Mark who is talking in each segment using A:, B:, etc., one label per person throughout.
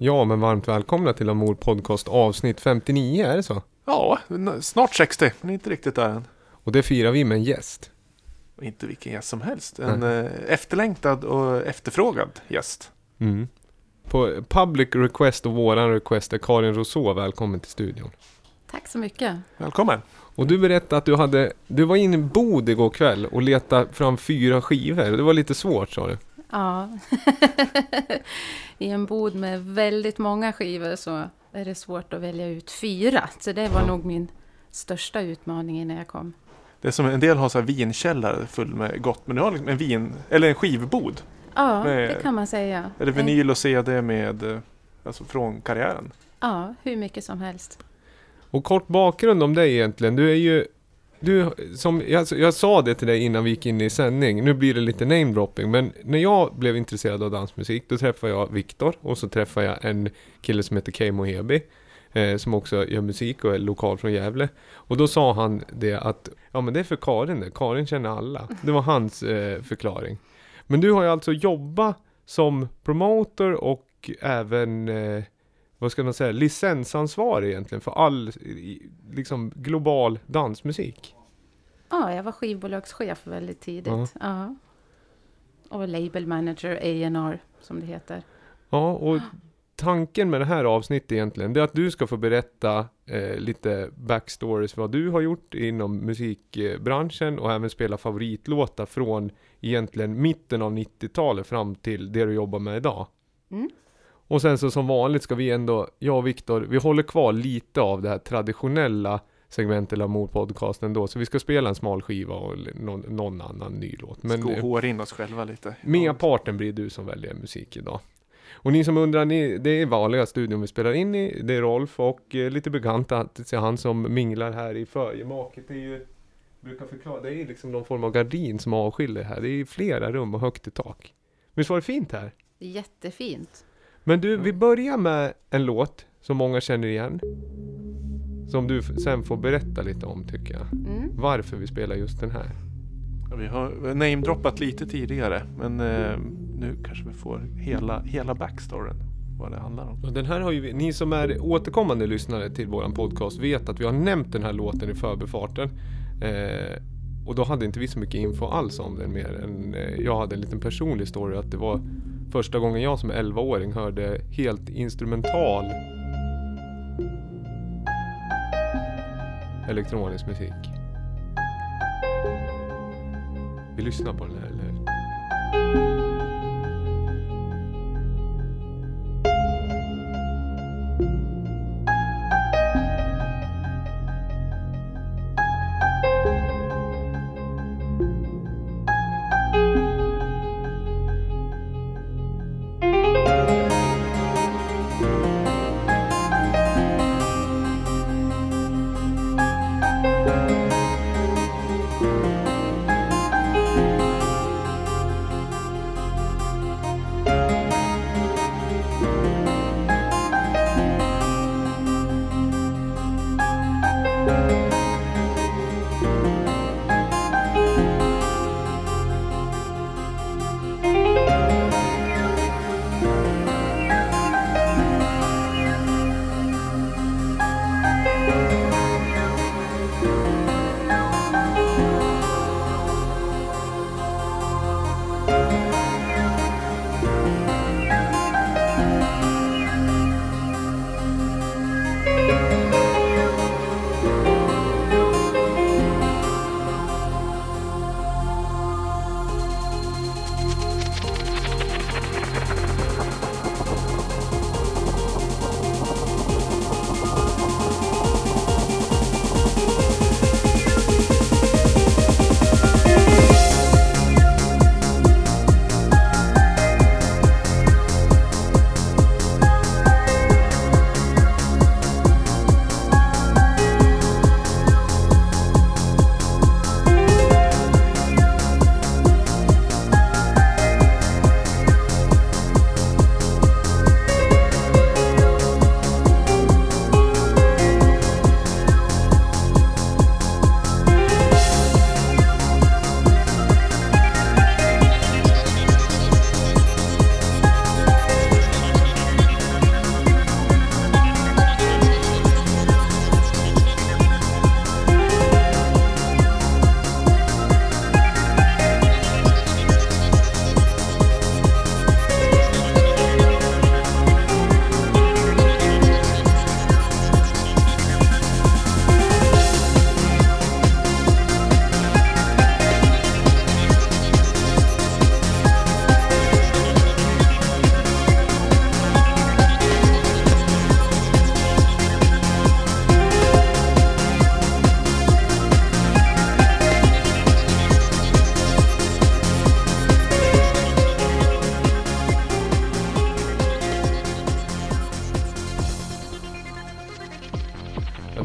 A: Ja, men varmt välkomna till Amor Podcast avsnitt 59, är det så?
B: Ja, snart 60, men inte riktigt där än.
A: Och det firar vi med en gäst.
B: Och inte vilken gäst som helst. En eh, efterlängtad och efterfrågad gäst.
A: Mm. På public request och våran request är Karin Rousseau välkommen till studion.
C: Tack så mycket.
B: Välkommen!
A: Och du berättade att du hade, du var inne i bod igår kväll och letade fram fyra skivor. Det var lite svårt sa du.
C: Ja. I en bod med väldigt många skivor så är det svårt att välja ut fyra. Så det var
A: Ja.
C: nog min största utmaning innan jag kom.
B: Det är som en del har så här vinkällare full med gott, men du har liksom en vin, eller en skivbod.
C: Ja,
B: Med-
C: det kan man säga.
B: Är det vinyl och CD med, eh, alltså från karriären?
C: Ja, hur mycket som helst.
A: Och kort bakgrund om dig egentligen. Du är ju, du, som, jag, jag sa det till dig innan vi gick in i sändning. Nu blir det lite namedropping. Men när jag blev intresserad av dansmusik. Då träffade jag Viktor. Och så träffade jag en kille som heter Kei Mohebi. Eh, som också gör musik och är lokal från Gävle. Och då sa han det att, ja men det är för Karin det. Karin känner alla. Det var hans eh, förklaring. Men du har ju alltså jobbat som promoter och även eh, vad ska man säga, licensansvarig egentligen för all liksom global dansmusik.
C: Ja, jag var skivbolagschef väldigt tidigt. Ja. Och label manager, A&R som det heter.
A: Ja, och tanken med det här avsnittet egentligen, det är att du ska få berätta eh, lite backstories vad du har gjort inom musikbranschen och även spela favoritlåtar från egentligen mitten av 90-talet fram till det du jobbar med idag.
C: Mm.
A: Och sen så som vanligt ska vi ändå, jag och Viktor, vi håller kvar lite av det här traditionella segmentet av podcasten då, så vi ska spela en smal skiva och någon, någon annan ny låt. Men
B: Ska
A: eh,
B: håra in oss själva lite.
A: merparten blir du som väljer musik idag. Och ni som undrar, ni, det är vanliga studion vi spelar in i, det är Rolf och eh, lite bekanta, att se han som minglar här i förgemaket. Det är ju, brukar förklara, det är liksom någon form av gardin som avskiljer här. Det är flera rum och högt i tak. Visst var det fint här?
C: Jättefint.
A: Men du, vi börjar med en låt som många känner igen. Som du sen får berätta lite om tycker jag.
C: Mm.
A: Varför vi spelar just den här.
B: Ja, Vi har namedroppat lite tidigare, men eh, nu kanske vi får hela, hela backstoryn. Vad det handlar om.
A: Och den här har ju ni som är återkommande lyssnare till våran podcast vet att vi har nämnt den här låten i förbifarten. Eh, och då hade inte vi så mycket info alls om den mer än eh, jag hade en liten personlig story att det var första gången jag som 11-åring hörde helt instrumental elektronisk musik. Vi lyssnar på den här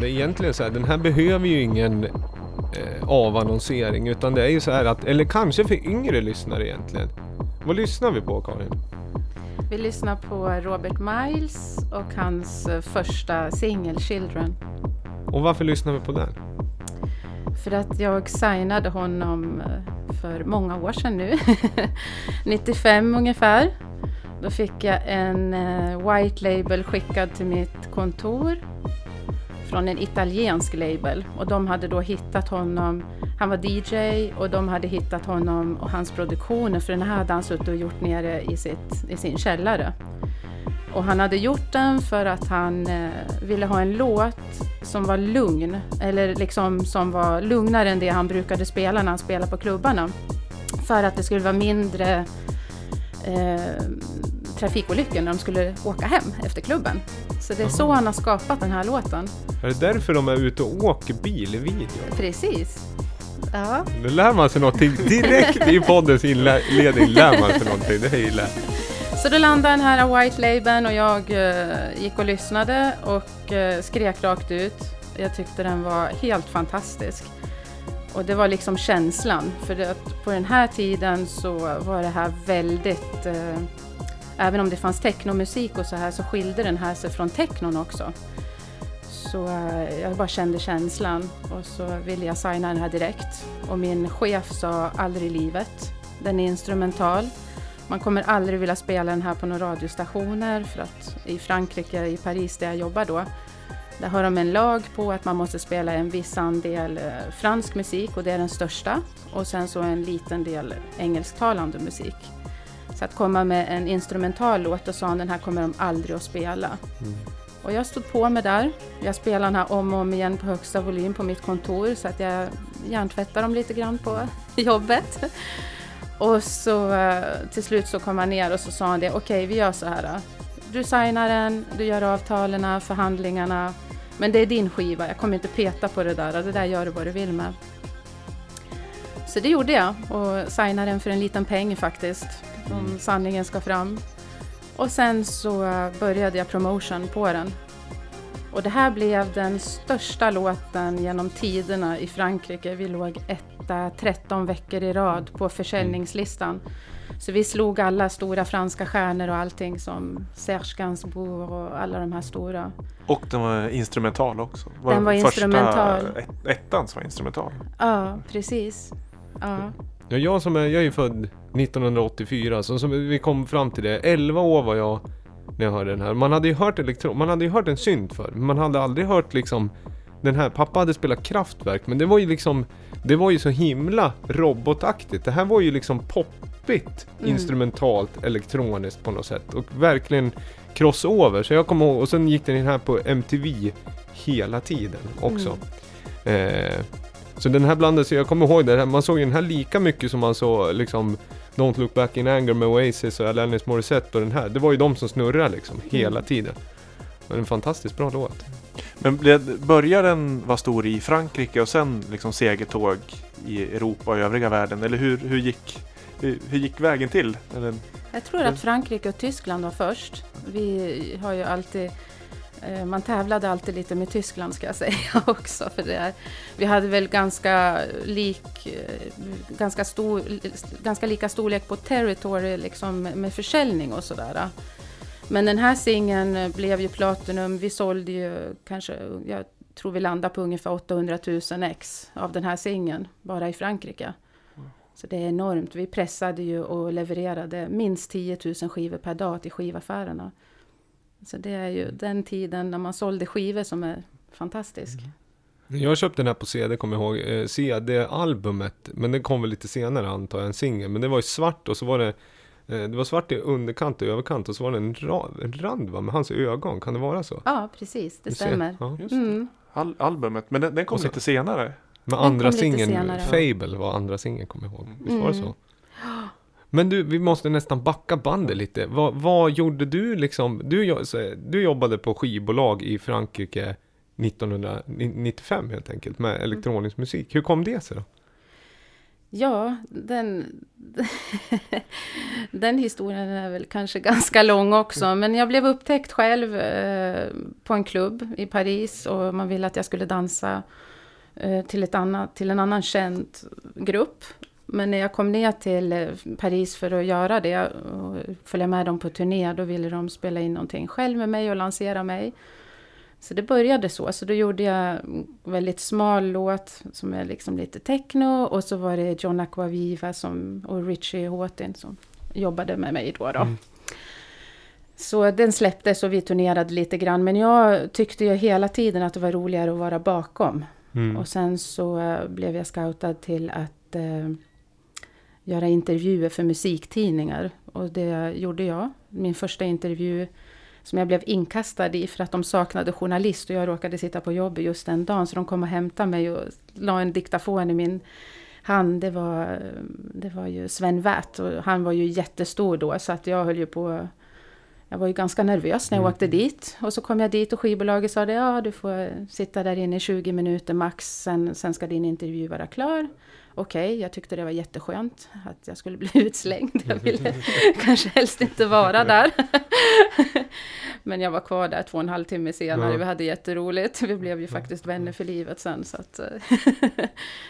A: egentligen så här, den här behöver ju ingen eh, avannonsering utan det är ju så här att, eller kanske för yngre lyssnare egentligen. Vad lyssnar vi på Karin?
C: Vi lyssnar på Robert Miles och hans eh, första singel Children.
A: Och varför lyssnar vi på den?
C: För att jag signade honom eh, för många år sedan nu. 95 ungefär. Då fick jag en eh, white label skickad till mitt kontor från en italiensk label och de hade då hittat honom. Han var DJ och de hade hittat honom och hans produktioner för den här hade han suttit och gjort nere i, sitt, i sin källare. Och han hade gjort den för att han eh, ville ha en låt som var lugn, eller liksom som var lugnare än det han brukade spela när han spelade på klubbarna. För att det skulle vara mindre eh, trafikolyckor när de skulle åka hem efter klubben. Så det är så han har skapat den här låten.
A: Är det därför de är ute och åker bil i videon?
C: Precis. Ja,
A: Nu lär man sig någonting direkt i poddens inledning. Lär man sig någonting, det gillar jag.
C: så då landade den här White Labeln och jag eh, gick och lyssnade och eh, skrek rakt ut. Jag tyckte den var helt fantastisk. Och det var liksom känslan, för att på den här tiden så var det här väldigt eh, Även om det fanns technomusik och så här så skilde den här sig från technon också. Så eh, jag bara kände känslan och så ville jag signa den här direkt. Och min chef sa aldrig i livet. Den är instrumental. Man kommer aldrig vilja spela den här på några radiostationer för att i Frankrike, i Paris där jag jobbar då, där har de en lag på att man måste spela en viss andel eh, fransk musik och det är den största och sen så en liten del engelsktalande musik. Så att komma med en instrumental låt och sa den här kommer de aldrig att spela.
A: Mm.
C: Och jag stod på mig där. Jag spelade den här om och om igen på högsta volym på mitt kontor så att jag hjärntvättade dem lite grann på jobbet. Och så eh, till slut så kom han ner och så sa han det, okej okay, vi gör så här. Du signar den, du gör avtalen, förhandlingarna. Men det är din skiva, jag kommer inte peta på det där. Det där gör du vad du vill med. Så det gjorde jag och signade den för en liten peng faktiskt. Om
A: Mm.
C: sanningen ska fram. Och sen så började jag promotion på den. Och det här blev den största låten genom tiderna i Frankrike. Vi låg etta 13 veckor i rad på försäljningslistan. Så vi slog alla stora franska stjärnor och allting som Serge Gainsbourg och alla de här stora.
B: Och den var instrumental också.
C: Den var
B: första
C: instrumental.
B: Ett, ettan som var instrumental.
C: Ja, precis. Ja.
A: Ja, jag som är, jag är född 1984, så som vi kom fram till det. 11 år var jag när jag hörde den här. Man hade ju hört elektron, man hade ju hört en synt för men man hade aldrig hört liksom den här, pappa hade spelat kraftverk, men det var ju liksom Det var ju så himla robotaktigt. Det här var ju liksom poppigt,
C: Mm.
A: instrumentalt, elektroniskt på något sätt. Och verkligen crossover. Så jag kommer ihåg, och sen gick den här på MTV hela tiden också. Eh, så den här blandades, jag kommer ihåg det, här, man såg ju den här lika mycket som man såg liksom Don't Look Back In Anger med Oasis och Alanis Morissette och den här. Det var ju de som snurrade liksom hela tiden. Men en fantastiskt bra låt.
B: Men började den vara stor i Frankrike och sen liksom segertåg i Europa och övriga världen? Eller hur, hur, gick, hur, hur gick vägen till? Eller,
C: Jag tror att Frankrike och Tyskland var först. Vi har ju alltid Eh, man tävlade alltid lite med Tyskland ska jag säga också. För det är, vi hade väl ganska, lik, eh, ganska, stor, ganska lika storlek på territory liksom med försäljning och sådär. Men den här singeln eh, blev ju Platinum. Vi sålde ju kanske, jag tror vi landade på ungefär 800 000 ex av den här singeln bara i Frankrike. Så det är enormt. Vi pressade ju och levererade minst 10 000 skivor per dag till skivaffärerna. Så det är ju den tiden när man sålde skivor som är fantastisk.
A: Jag köpte den här på CD, kommer jag ihåg. Eh, CD-albumet. Men den kom väl lite senare antar jag, en singel. Men det var ju svart och så var det eh, det var svart i underkant och överkant och så var det en, ra, en rand va, med hans ögon. Kan det vara så?
C: Ja, precis. Det stämmer.
A: Ja.
B: just det.
C: Mm.
B: Al albumet, men den, den kom
A: så-
B: lite senare.
A: Men
C: Den
A: andra singeln. Fable var andra singeln kommer jag ihåg. Visst var det
C: Mm.
A: så? Men du, vi måste nästan backa bandet lite. Vad, vad gjorde du liksom? Du, du jobbade på skivbolag i Frankrike 1995 helt enkelt med elektronisk musik. Hur kom det sig då?
C: Ja, den, Den historien är väl kanske ganska lång också. Men jag blev upptäckt själv eh, på en klubb i Paris och man ville att jag skulle dansa eh, till, ett annat, till en annan känd grupp. Men när jag kom ner till eh, Paris för att göra det och följa med dem på turné, då ville de spela in någonting själv med mig och lansera mig. Så det började så. Så då gjorde jag en väldigt smal låt som är liksom lite techno och så var det John Aquaviva som, och Richie Houghton som jobbade med mig då. då. Mm. Så den släpptes och vi turnerade lite grann. Men jag tyckte ju hela tiden att det var roligare att vara bakom. Mm. Och sen så eh, blev jag scoutad till att eh, göra intervjuer för musiktidningar. Och det gjorde jag. Min första intervju som jag blev inkastad i för att de saknade journalist och jag råkade sitta på jobbet just den dagen. Så de kom och hämtade mig och la en diktafon i min hand. Det var, det var ju Sven Wärt och han var ju jättestor då så att jag höll ju på jag var ju ganska nervös när jag mm. åkte dit. Och så kom jag dit och skivbolaget sa det, ja du får sitta där inne i 20 minuter max, sen, sen ska din intervju vara klar okej, okay, jag tyckte det var jätteskönt att jag skulle bli utslängd. Jag ville kanske helst inte vara där. Men jag var kvar där två och en halv timme senare. Ja. Vi hade jätteroligt. Vi blev ju faktiskt vänner för livet sen. Så att,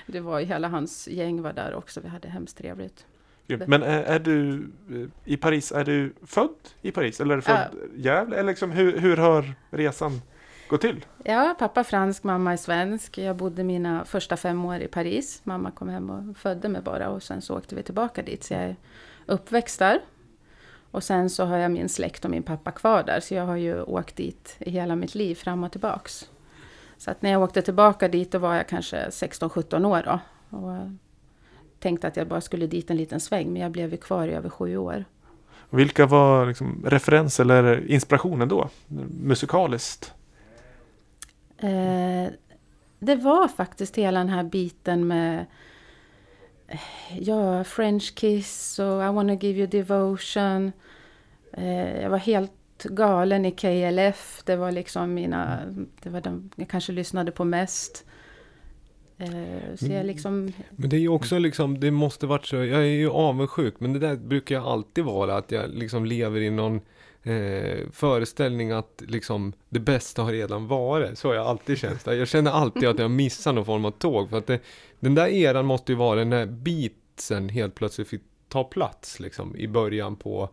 C: det var ju hela hans gäng var där också. Vi hade hemskt trevligt.
B: Men är, är, du eh, i Paris, är du född i Paris? Eller är du född uh, Gävle? Eller liksom, hur, hur har resan gå till?
C: Ja, pappa fransk, mamma är svensk. Jag bodde mina första fem år i Paris. Mamma kom hem och födde mig bara och sen så åkte vi tillbaka dit. Så jag är uppväxt där. Och sen så har jag min släkt och min pappa kvar där. Så jag har ju åkt dit i hela mitt liv fram och tillbaks. Så att när jag åkte tillbaka dit då var jag kanske 16-17 år då. Och tänkte att jag bara skulle dit en liten sväng. Men jag blev kvar i över sju år.
B: Vilka var liksom referens eller inspirationen då? Musikaliskt?
C: Eh, det var faktiskt hela den här biten med ja, French kiss och I wanna give you devotion. Eh, jag var helt galen i KLF. Det var liksom mina, det var de jag kanske lyssnade på mest. Eh, så jag liksom...
A: Men det är ju också liksom, det måste varit så, jag är ju avundsjuk, men det där brukar jag alltid vara, att jag liksom lever i någon eh, föreställning att liksom det bästa har redan varit. Så har jag alltid känt. Jag känner alltid att jag missar någon form av tåg. För att det, den där eran måste ju vara när beatsen helt plötsligt fick ta plats liksom, i början på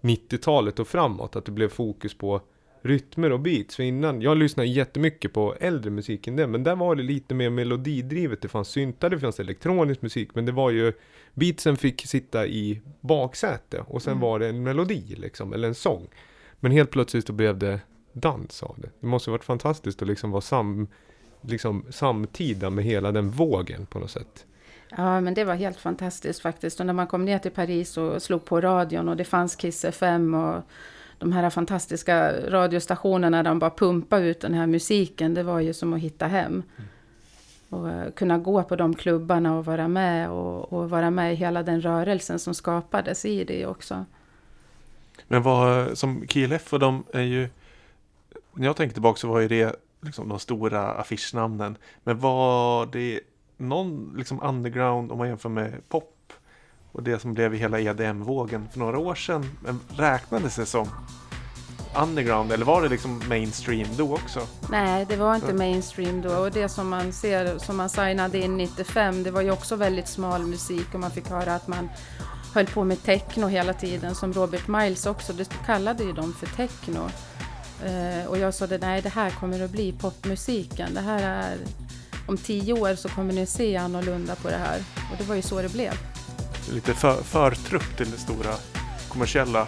A: 90-talet och framåt. Att det blev fokus på rytmer och beats. För innan, jag lyssnade jättemycket på äldre musik än det, men där var det lite mer melodidrivet. Det fanns syntar, det fanns elektronisk musik, men det var ju beatsen fick sitta i baksäte och sen mm. var det en melodi liksom, eller en sång. Men helt plötsligt så blev det dans av det. Det måste varit fantastiskt att liksom vara sam, liksom samtida med hela den vågen på något sätt.
C: Ja, men det var helt fantastiskt faktiskt. Och när man kom ner till Paris och slog på radion och det fanns Kiss FM och de här fantastiska radiostationerna där de bara pumpade ut den här musiken, det var ju som att hitta hem. Mm. Och uh, kunna gå på de klubbarna och vara med och, och, vara med i hela den rörelsen som skapades i det också.
B: Men vad, som KLF och de är ju, när jag tänker tillbaka så var ju det liksom de stora affischnamnen. Men var det någon liksom underground om man jämför med pop och det som blev hela EDM-vågen för några år sedan. Räknades det som underground eller var det liksom mainstream då också?
C: Nej, det var inte mainstream då och det som man ser som man signade in 95 det var ju också väldigt smal musik och man fick höra att man höll på med techno hela tiden som Robert Miles också, det kallade ju dem för techno. Uh, och jag sa det, nej det här kommer att bli popmusiken, det här är om tio år så kommer ni se annorlunda på det här. Och det var ju så det blev
B: lite för, förtrupp till det stora kommersiella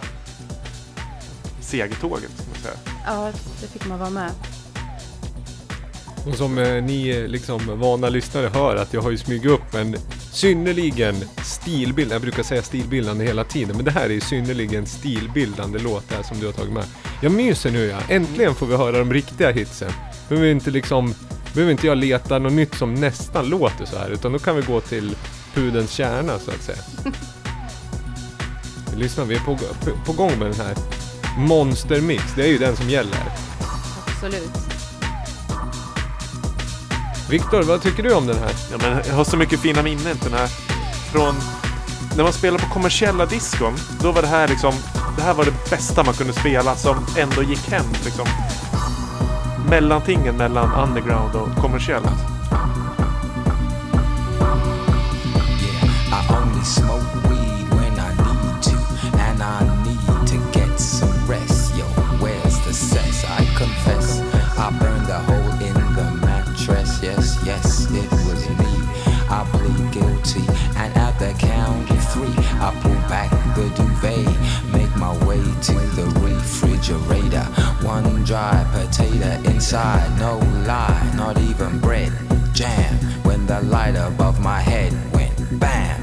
B: segertåget. Ska man säga.
C: Ja, det fick man vara med.
A: Och som eh, ni eh, liksom vana lyssnare hör att jag har ju smugit upp en synnerligen stilbild, jag brukar säga stilbildande hela tiden, men det här är ju synnerligen stilbildande låt här som du har tagit med. Jag myser nu ja, äntligen får vi höra de riktiga hitsen. Behöver inte liksom, behöver inte jag leta något nytt som nästan låter så här, utan då kan vi gå till pudens kärna så att säga. Lyssna, vi är på, på, på gång med den här Monster Mix. Det är ju den som gäller.
C: Absolut.
A: Viktor, vad tycker du om den här?
B: Ja, men jag har så mycket fina minnen till den här. Från när man spelar på kommersiella diskon, då var det här liksom, det här var det bästa man kunde spela som ändå gick hem liksom. Mellantingen mellan underground och kommersiellt.
D: Smoke weed when I need to, and I need to get some rest. Yo, where's the cess? I confess, I burned a hole in the mattress. Yes, yes, it was me. I plead guilty, and at the count of three, I pull back the duvet, make my way to the refrigerator. One dry potato inside, no lie, not even bread. Jam when the light above my head went bam.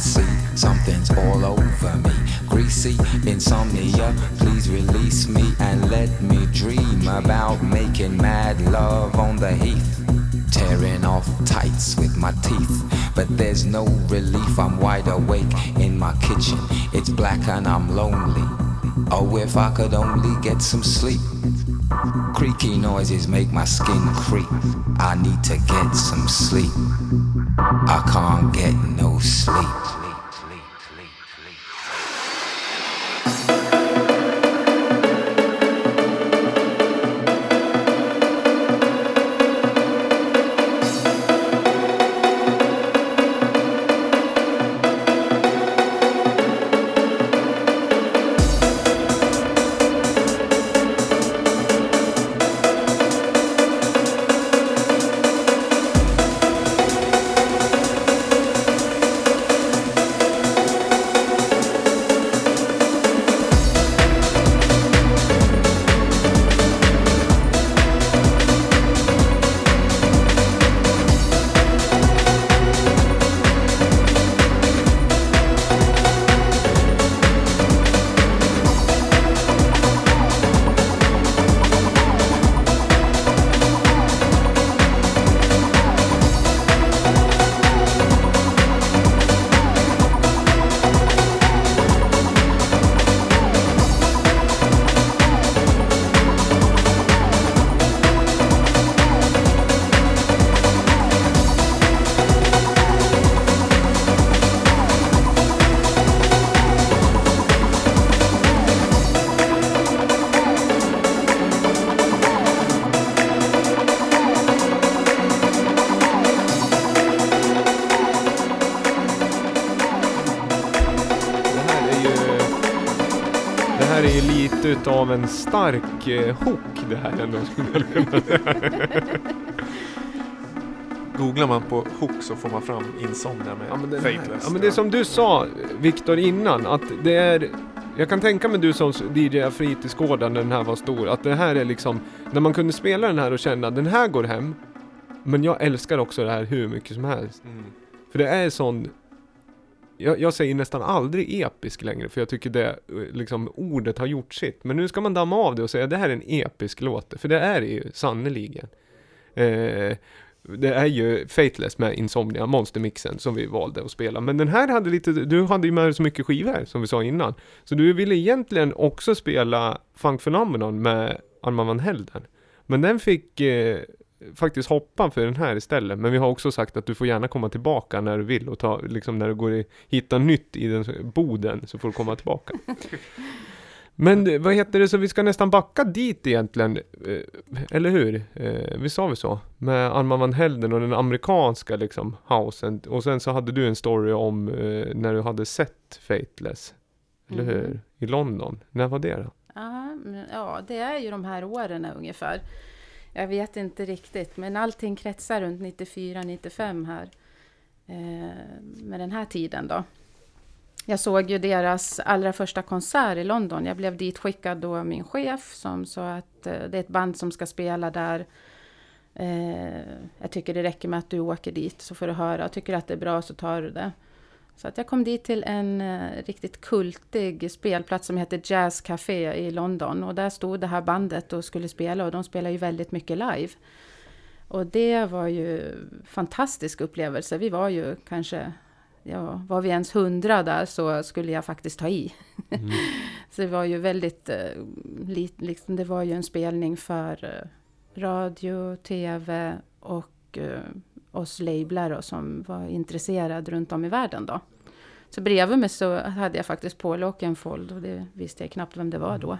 D: See, something's all over me. Greasy insomnia, please release me and let me dream about making mad love on the heath. Tearing off tights with my teeth, but there's no relief. I'm wide awake in my kitchen. It's black and I'm lonely. Oh, if I could only get some sleep. Creaky noises make my skin creep. I need to get some sleep. I can't get no sleep.
A: Utav en stark eh, hook det här ändå.
B: Googlar man på hook så får man fram Insomnia med
A: Ja men, den här,
B: Fateless.
A: ja men det är som du sa Viktor innan att det är jag kan tänka mig du som DJ fritidsgården när den här var stor att det här är liksom när man kunde spela den här och känna den här går hem men jag älskar också det här hur mycket som helst.
B: Mm.
A: För det är sån jag, jag säger nästan aldrig episk längre för jag tycker det, eh, liksom ordet har gjort sitt. Men nu ska man damma av det och säga det här är en episk låt. För det är det ju sannerligen. Eh, det är ju Fateless med Insomnia, monstermixen som vi valde att spela. Men den här hade lite, du hade ju med så mycket skivor som vi sa innan. Så du ville egentligen också spela Funk Phenomenon med Arman van Helden. Men den fick eh, faktiskt hoppa för den här istället. Men vi har också sagt att du får gärna komma tillbaka när du vill och ta, liksom när du går i, hitta nytt i den boden så får du komma tillbaka. Men eh, vad heter det, så vi ska nästan backa dit egentligen, eh, eller hur? Eh, vi sa väl så? Med Arman van Helden och den amerikanska liksom housen. Och sen så hade du en story om när du hade sett Fateless. Eller
C: Mhm.
A: hur? I London. När var det då?
C: Ja, det är ju de här åren ungefär. Jag vet inte riktigt, men allting kretsar runt 94-95 här. Eh, med den här tiden då. Jag såg ju deras allra första konsert i London. Jag blev ditskickad då av min chef som sa att eh, det är ett band som ska spela där. Eh, jag tycker det räcker med att du åker dit så får du höra. Tycker du att det är bra så tar du det. Så att jag kom dit till en eh, riktigt kultig spelplats som heter Jazz Café i London. Och där stod det här bandet och skulle spela och de spelar ju väldigt mycket live. Och det var ju fantastisk upplevelse. Vi var ju kanske, ja, var vi ens hundra där så skulle jag faktiskt ta i.
A: Mm.
C: Så det var ju väldigt, eh, lit, liksom, det var ju en spelning för eh, radio, tv och eh, oss lablar då, som var intresserade runt om i världen då. Så bredvid mig så hade jag faktiskt Paul Oakenfold och det visste jag knappt vem det var då.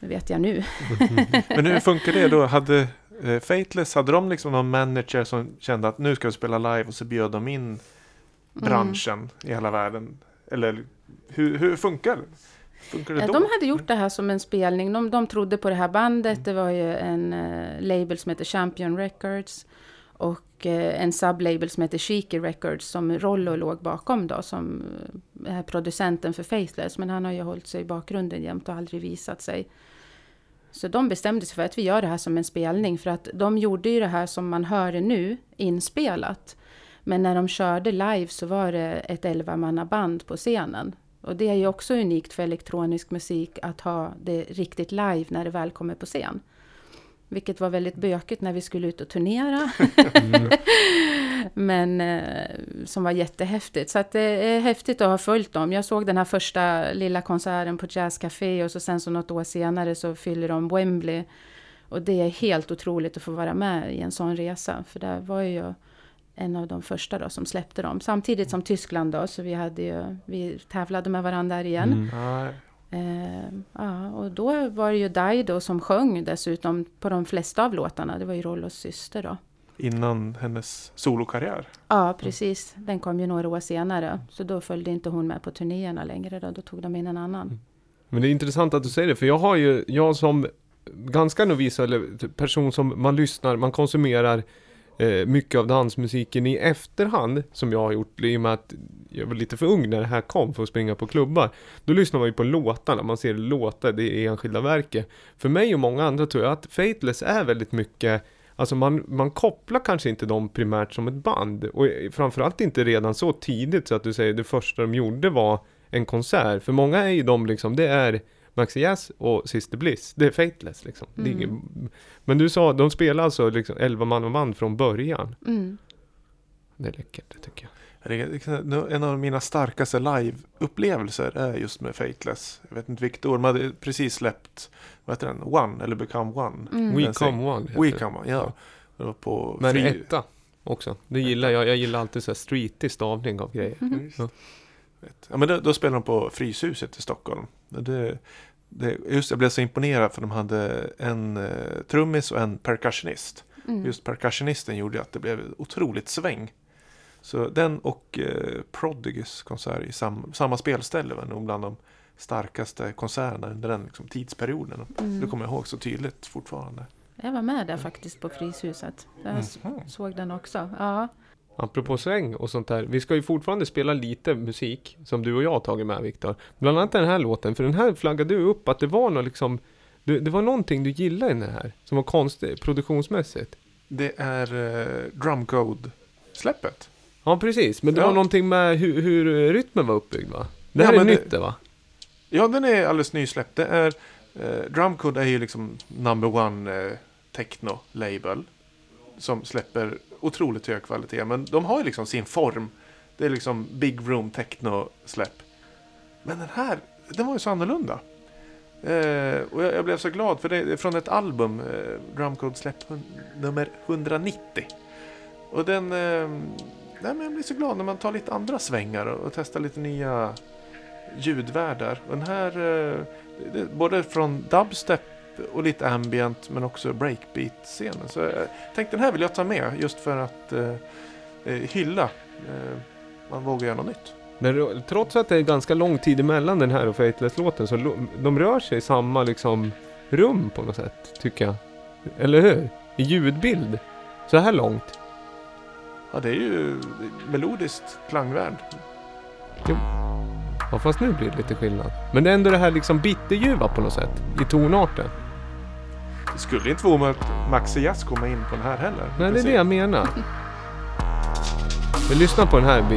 C: Det vet jag nu.
B: Men hur funkar det då? Hade eh, Fateless, hade de liksom någon manager som kände att nu ska vi spela live och så bjöd de in branschen i hela världen? Eller hur, hur funkar det?
C: De hade gjort det här som en spelning. De, de trodde på det här bandet. Det var ju en eh, label som heter Champion Records. Och eh, en sublabel som heter Cheeky Records som Rollo låg bakom då. Som eh, är producenten för Faithless. Men han har ju hållit sig i bakgrunden jämt och aldrig visat sig. Så de bestämde sig för att vi gör det här som en spelning. För att de gjorde ju det här som man hör nu inspelat. Men när de körde live så var det ett 11-mannaband på scenen. Och det är ju också unikt för elektronisk musik att ha det riktigt live när det väl kommer på scen. Vilket var väldigt bökigt när vi skulle ut och turnera. Men eh, som var jättehäftigt. Så att det är häftigt att ha följt dem. Jag såg den här första lilla konserten på Jazz Café och så sen så något år senare så fyller de Wembley. Och det är helt otroligt att få vara med i en sån resa. För det var ju en av de första då som släppte dem. Samtidigt som Tyskland då, så vi, hade ju, vi tävlade med varandra där igen.
A: Mm.
C: Eh, ja, och då var det ju Dai då som sjöng dessutom på de flesta av låtarna. Det var ju Rollos syster då.
B: Innan hennes solokarriär.
C: Ja, precis. Den kom ju några år senare. Så då följde inte hon med på turnéerna längre. Då, då tog de in en annan.
A: Men det är intressant att du säger det, för jag har ju, jag som ganska novis, eller typ person som man lyssnar, man konsumerar eh, mycket av dansmusiken i efterhand, som jag har gjort, i och med att jag var lite för ung när det här kom för att springa på klubbar. Då lyssnar man ju på låtarna, man ser låtar, det är enskilda verket. För mig och många andra tror jag att Fateless är väldigt mycket Alltså man, man kopplar kanske inte dem primärt som ett band och framförallt inte redan så tidigt så att du säger det första de gjorde var en konsert. För många är ju de liksom, det är Maxi Jazz och Sister Bliss. Det är Fateless liksom. Det är
C: Mm.
A: ingen, men du sa, de spelar alltså liksom 11 man och band från början.
C: Mm.
A: Det är läckert, det tycker jag.
B: Är En av mina starkaste live-upplevelser är just med Fateless. Jag vet inte vilket år, de hade precis släppt, vad heter den, One, eller Become One.
C: Mm.
A: We Come One heter
B: We
A: det.
B: Come One, ja. Det var på
A: Men
B: fri...
A: etta också. Det gillar jag. Jag gillar alltid så här streetig stavning av grejer.
B: Just.
A: Ja.
B: Ja, men då, då spelade de på Fryshuset i Stockholm. Det, det, just jag blev så imponerad för de hade en eh, trummis och en percussionist.
C: Mm.
B: Just percussionisten gjorde att det blev otroligt sväng. Så den och eh, Prodigys konsert i sam, samma spelställe var nog bland de starkaste konserterna under den liksom, tidsperioden.
C: Mm.
B: Det kommer jag ihåg så tydligt fortfarande.
C: Jag var med där faktiskt på Fryshuset. Jag s- såg den också. Ja.
A: Apropå sväng och sånt där. Vi ska ju fortfarande spela lite musik som du och jag har tagit med Viktor. Bland annat den här låten. För den här flaggade du upp att det var något liksom det, det var någonting du gillade i den här. Som var konstigt produktionsmässigt.
B: Det är eh, Drumcode-släppet.
A: Ja precis. Men det
B: Ja.
A: var någonting med hur, hur rytmen var uppbyggd va? Det
B: Ja,
A: här är
B: men det-
A: nytt det va?
B: Ja, den är alldeles nysläppt. Det är, eh, Drumcode är ju liksom number one eh, techno-label. Som släpper otroligt hög kvalitet. Men de har ju liksom sin form. Det är liksom big room techno-släpp. Men den här, den var ju så annorlunda. Eh, och jag, jag blev så glad för det är från ett album, eh, Drumcode släpp nummer 190. Och den, eh, nej, men jag blir så glad när man tar lite andra svängar och, och testar lite nya ljudvärldar. Och den här, eh, det, både från dubstep och lite ambient men också breakbeat-scenen. Så jag tänkte den här vill jag ta med just för att eh, eh, hylla. Eh, man vågar göra något nytt.
A: Men trots att det är ganska lång tid emellan den här och Fateless-låten så de rör sig i samma liksom rum på något sätt, tycker jag. Eller hur? I ljudbild. Så här långt.
B: Ja, det är ju melodiskt klangvärd.
A: Ja, fast nu blir det lite skillnad. Men det är ändå det här liksom bitterljuva på något sätt. I tonarten.
B: Det skulle inte vara omöjligt att Maxi Jazz komma in på den här heller.
A: Nej, det är det jag menar. Vi lyssnar på den här en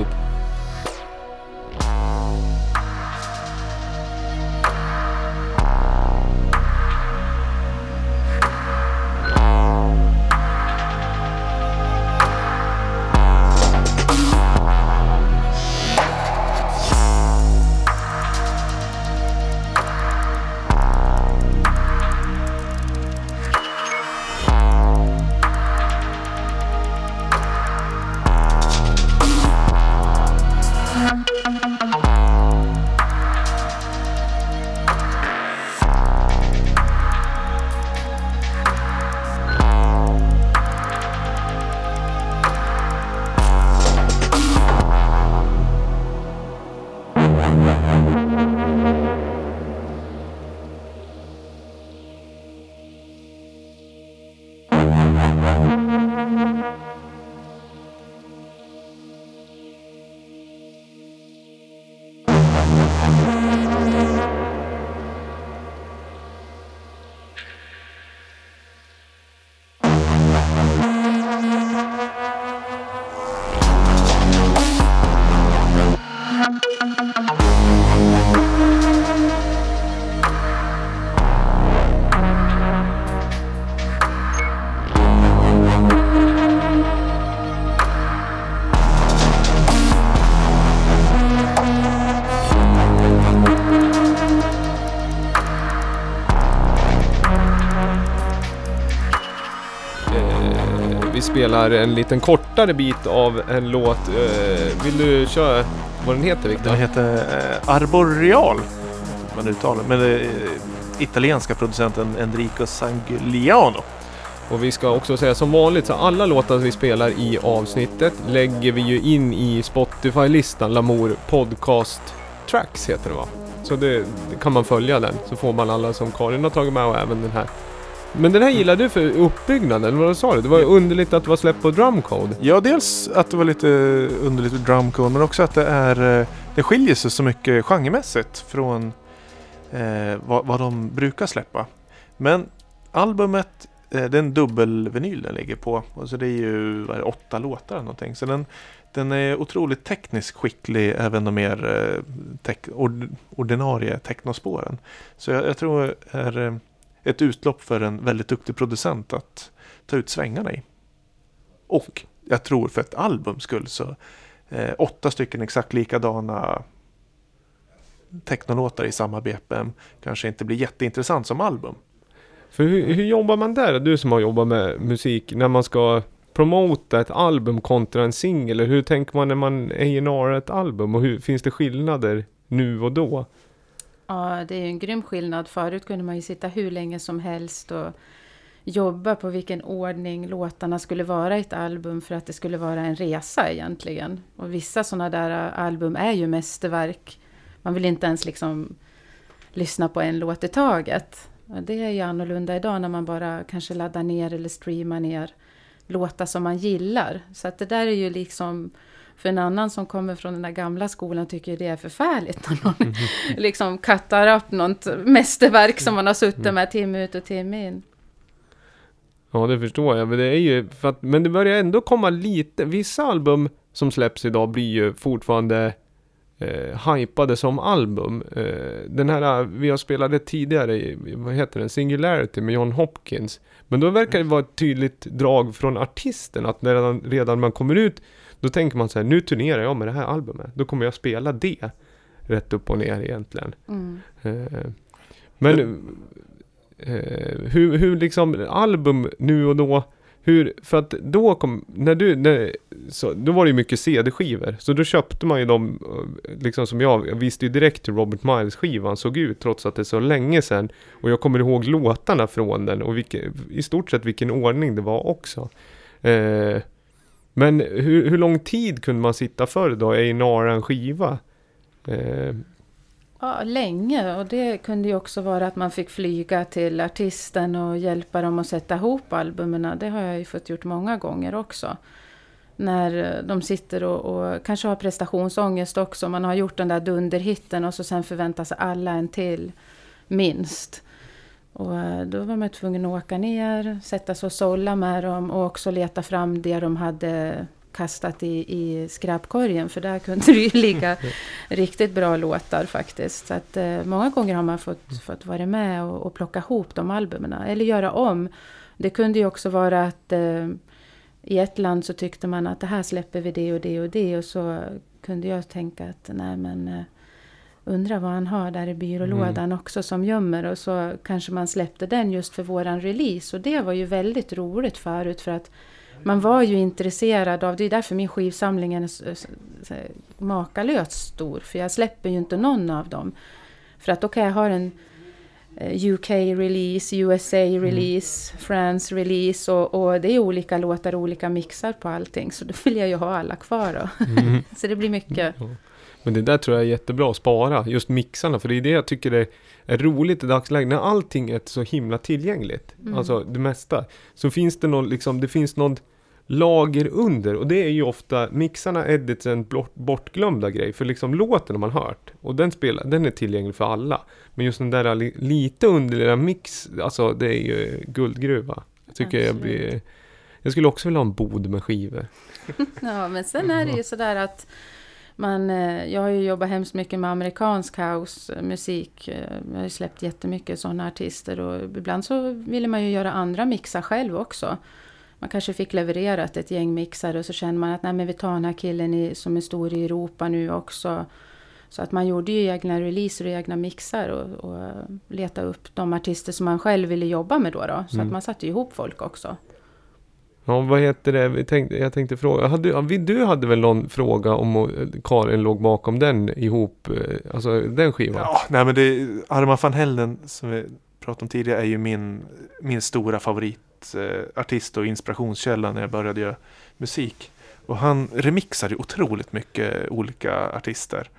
A: spelar en liten kortare bit av en låt. Eh, vill du köra vad den heter Viktor?
B: Den heter eh, Arboreal. Man uttalar men är italienska producenten Enrico Sangiuliano.
A: Och vi ska också säga som vanligt så alla låtar vi spelar i avsnittet lägger vi ju in i Spotify-listan Lamour Podcast Tracks heter det va? Så det, det kan man följa den så får man alla som Karin har tagit med och även den här. Men den här gillar du för uppbyggnaden, vad sa du? Det var underligt att det var släppt på Drumcode.
B: Ja, dels att det var lite underligt med drumcode men också att det är eh, det skiljer sig så mycket genremässigt från eh, vad, vad de brukar släppa. Men albumet, eh, det är en dubbelvinyl den ligger på. Och så det är ju vad är det, åtta låtar eller någonting. Så den, den är otroligt tekniskt skicklig, även de mer eh, tek, ord, ordinarie technospåren. Så jag, jag tror är eh, ett utlopp för en väldigt duktig producent att ta ut svängarna i. Och jag tror för ett albums skull så eh, åtta stycken exakt likadana technolåtar i samma BPM kanske inte blir jätteintressant som album.
A: För hur, hur jobbar man där? Du som har jobbat med musik, när man ska promota ett album kontra en singel? Hur tänker man när man A&R ett album? Och hur, finns det skillnader nu och då?
C: Ja, det är ju en grym skillnad. Förut kunde man ju sitta hur länge som helst och jobba på vilken ordning låtarna skulle vara i ett album för att det skulle vara en resa egentligen. Och vissa sådana där äh, album är ju mästerverk. Man vill inte ens liksom lyssna på en låt i taget. Och det är ju annorlunda idag när man bara kanske laddar ner eller streamar ner låtar som man gillar. Så att det där är ju liksom för en annan som kommer från den där gamla skolan tycker det är förfärligt när någon liksom kattar upp något mästerverk som man har suttit med timme ut och timme in.
A: Ja, det förstår jag. Men det är ju att, men det börjar ändå komma lite, vissa album som släpps idag blir ju fortfarande eh, hypade som album. Eh, den här, vi har spelat det tidigare, vad heter den, Singularity med John Hopkins. Men då verkar det vara ett tydligt drag från artisten, att när redan, redan man kommer ut, då tänker man så här, nu turnerar jag med det här albumet. Då kommer jag spela det. Rätt upp och ner egentligen.
C: Mm.
A: Eh, Men eh, hur, hur liksom album nu och då hur, för att då kom, när du, när, så, då var det ju mycket CD-skivor. Så då köpte man ju dem, eh, liksom som jag, jag visste ju direkt hur Robert Miles skivan såg ut trots att det är så länge sedan. Och jag kommer ihåg låtarna från den och vilke, i stort sett vilken ordning det var också. Eh, men hur, hur lång tid kunde man sitta förr då i nara en skiva? Eh,
C: Ja, länge. Och det kunde ju också vara att man fick flyga till artisten och hjälpa dem att sätta ihop albumen. Det har jag ju fått gjort många gånger också. När eh, de sitter och, och kanske har prestationsångest också. Man har gjort den där dunderhitten och så sen förväntar sig alla en till, minst. Och eh, då var man tvungen att åka ner, sätta sig och sålla med dem och också leta fram det de hade kastat i, i skräpkorgen. För där kunde det ju ligga riktigt bra låtar faktiskt. Så att, eh, många gånger har man fått, fått vara med och, och plocka ihop de albumen. Eller göra om. Det kunde ju också vara att eh, i ett land så tyckte man att det här släpper vi det och det och det. Och så kunde jag tänka att nej men eh, undra vad han har där i byrålådan också som gömmer. Och så kanske man släppte den just för våran release. Och det var ju väldigt roligt förut för att man var ju intresserad av, det är därför min skivsamling är makalöst stor. För jag släpper ju inte någon av dem. För att då kan jag ha en eh, UK-release, USA-release, France-release och, och det är olika låtar och olika mixar på allting. Så då vill jag ju ha alla kvar då.
A: mm.
C: Så det blir mycket.
A: Men det där tror jag är jättebra att spara, just mixarna, för det är det jag tycker är, är roligt i dagsläget, när allting är så himla tillgängligt,
C: Mm.
A: alltså det mesta, så finns det någon, liksom, det finns något lager under, och det är ju ofta mixarna, editsen, bort, bortglömda grej, för liksom låten har man hört, och den spelar, den är tillgänglig för alla, men just den där li, lite underliga mix, alltså det är ju guldgruva. Jag tycker jag
C: Absolut.
A: blir, jag skulle också vilja ha en bod med skivor.
C: Ja, men sen är det ju sådär att man, eh, jag har ju jobbat hemskt mycket med amerikansk housemusik. Eh, Jag har ju släppt jättemycket sådana artister och ibland så ville man ju göra andra mixar själv också. Man kanske fick levererat ett gäng mixar och så känner man att nej men vi tar den här killen i, som är stor i Europa nu också. Så att man gjorde ju egna releaser och egna mixar och, och eh, letade upp de artister som man själv ville jobba med då. då. Så
A: Mm.
C: att man satte ihop folk också.
A: Ja, vad heter det? Vi tänkte, jag tänkte fråga. Hade, du hade väl någon fråga om eh, Karin låg bakom den ihop, eh, alltså den skivan?
B: Ja, nej men det Arman van Helden som vi pratade om tidigare är ju min, min stora eh, artist och inspirationskälla när jag började göra musik. Och han remixade otroligt mycket olika artister.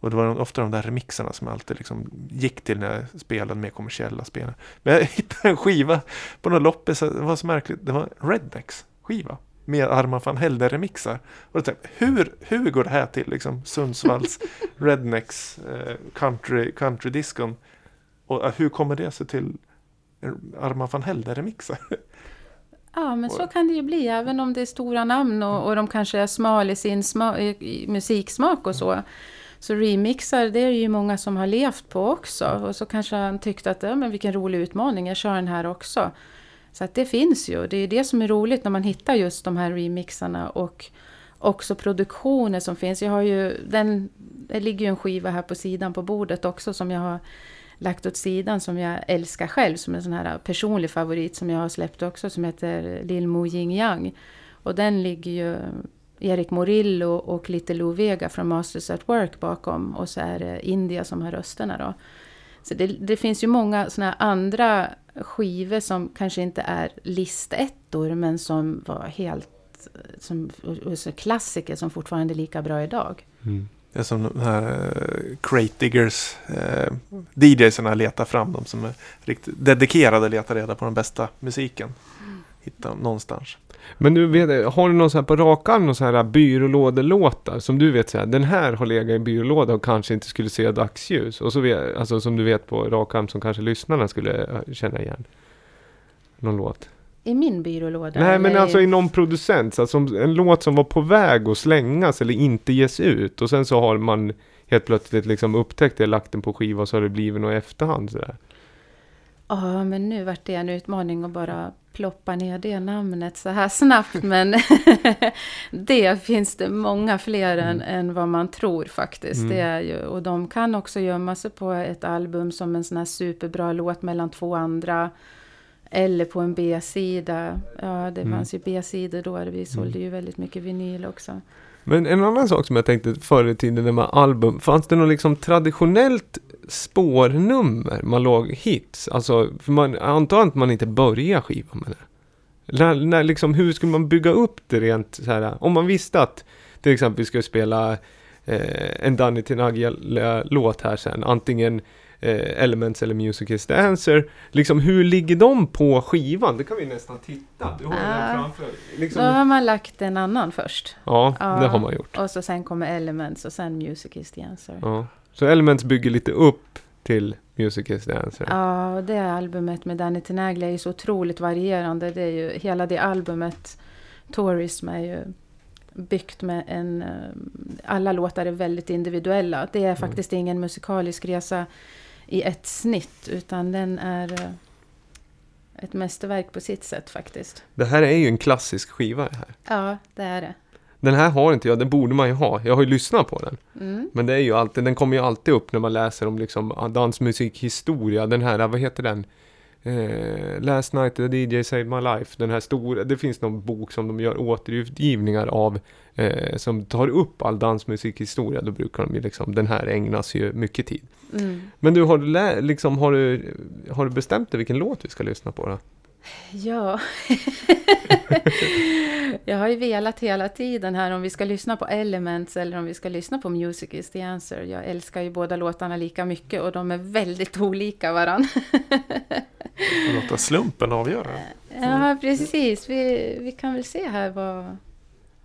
B: Och det var ofta de där remixarna som jag alltid liksom gick till när jag spelade mer kommersiella spel. Men jag hittade en skiva på något loppis, det var så märkligt, det var Rednex skiva med Arman van Helden remixar. Och jag tänkte, hur, hur går det här till? Liksom Sundsvalls Rednex eh, country, country discon. Och eh, hur kommer det sig till en Arman van Helden remixar?
C: Ja, men så kan det ju bli, även om det är stora namn och, och de kanske är smal i sin sma, i, musiksmak och så. Så remixar, det är ju många som har levt på också. Och så kanske han tyckte att, ja men vilken rolig utmaning, jag kör den här också. Så att det finns ju, det är det som är roligt när man hittar just de här remixarna och också produktioner som finns. Jag har ju, den, det ligger ju en skiva här på sidan på bordet också som jag har lagt åt sidan som jag älskar själv som en sån här personlig favorit som jag har släppt också som heter Lil Mo Ying Yang. Och den ligger ju Erik Morillo och Little Lou Vega från Masters at Work bakom och så är det India som har rösterna då. Så det, det finns ju många såna här andra skivor som kanske inte är listettor men som var helt som, och så klassiker som fortfarande är lika bra idag.
A: Mm.
B: Det är som de här uh, Crate Diggers uh, DJsarna letar fram de som är riktigt dedikerade letar reda på den bästa musiken. Hitta dem någonstans.
A: Men du vet, har du någon så här på rak arm, någon så här byrålådelåtar som du vet så här, den här har legat i en byrålåda och kanske inte skulle se dagsljus. Och så vet, alltså som du vet på rak arm som kanske lyssnarna skulle eh, känna igen. Någon låt.
C: I min byrålåda?
A: Nej men
C: eller
A: alltså i någon producent, alltså en låt som var på väg att slängas eller inte ges ut. Och sen så har man helt plötsligt liksom upptäckt det, lagt den på skiva och så har det blivit något i efterhand sådär.
C: Ja, men nu vart det en utmaning att bara ploppa ner det namnet så här snabbt. Men det finns det många fler än, än vad man tror faktiskt.
A: Mm.
C: Det är ju, och de kan också gömma sig på ett album som en sån här superbra låt mellan två andra. Eller på en B-sida. Ja, det
A: Mm.
C: fanns ju B-sidor då. Vi sålde ju väldigt mycket vinyl också.
A: Men en annan sak som jag tänkte förr i tiden med album, fanns det något liksom traditionellt spårnummer man låg hits? Alltså, för man antar att man inte börjar skivan med det. När, när liksom, hur skulle man bygga upp det rent så här, om man visste att till exempel vi skulle spela eh, en Danny Tinaglia-låt här sen, antingen eh, Elements eller Music is the answer. Liksom hur ligger de på skivan? Det kan vi nästan titta. Du har den
C: Ah.
A: framför.
C: Då
A: Liksom,
C: har man lagt en annan först.
A: ja,
C: Ja.
A: det har man gjort.
C: Och så sen kommer Elements och sen Music is the answer.
A: Ja. Så Elements bygger lite upp till Music is the answer.
C: Ja, och det albumet med Danny Tenaglia är ju så otroligt varierande. Det är ju, hela det albumet, Tourism, är ju byggt med en... eh, Alla låtar är väldigt individuella. Det är faktiskt ingen musikalisk resa i ett snitt, utan den är eh, ett mästerverk på sitt sätt faktiskt.
A: Det här är ju en klassisk skiva det här.
C: Ja, det är det.
A: Den här har inte jag, den borde man ju ha. Jag har ju lyssnat på den.
C: Mm.
A: Men det är ju alltid, den kommer ju alltid upp när man läser om liksom ah, dansmusikhistoria. Den här, vad heter den? Eh, Last Night the DJ Saved My Life. Den här stora, det finns någon bok som de gör återutgivningar av. Eh, som tar upp all dansmusikhistoria. Då brukar de ju liksom, den här ägnas ju mycket tid.
C: Mm.
A: Men du, har du, liksom, har du, har du bestämt dig vilken låt vi ska lyssna på då?
C: Ja. jag har ju velat hela tiden här om vi ska lyssna på Elements eller om vi ska lyssna på Music is the answer. Jag älskar ju båda låtarna lika mycket och de är väldigt olika varann.
B: Och låta slumpen avgöra.
C: ja, precis. Vi, vi kan väl se här vad,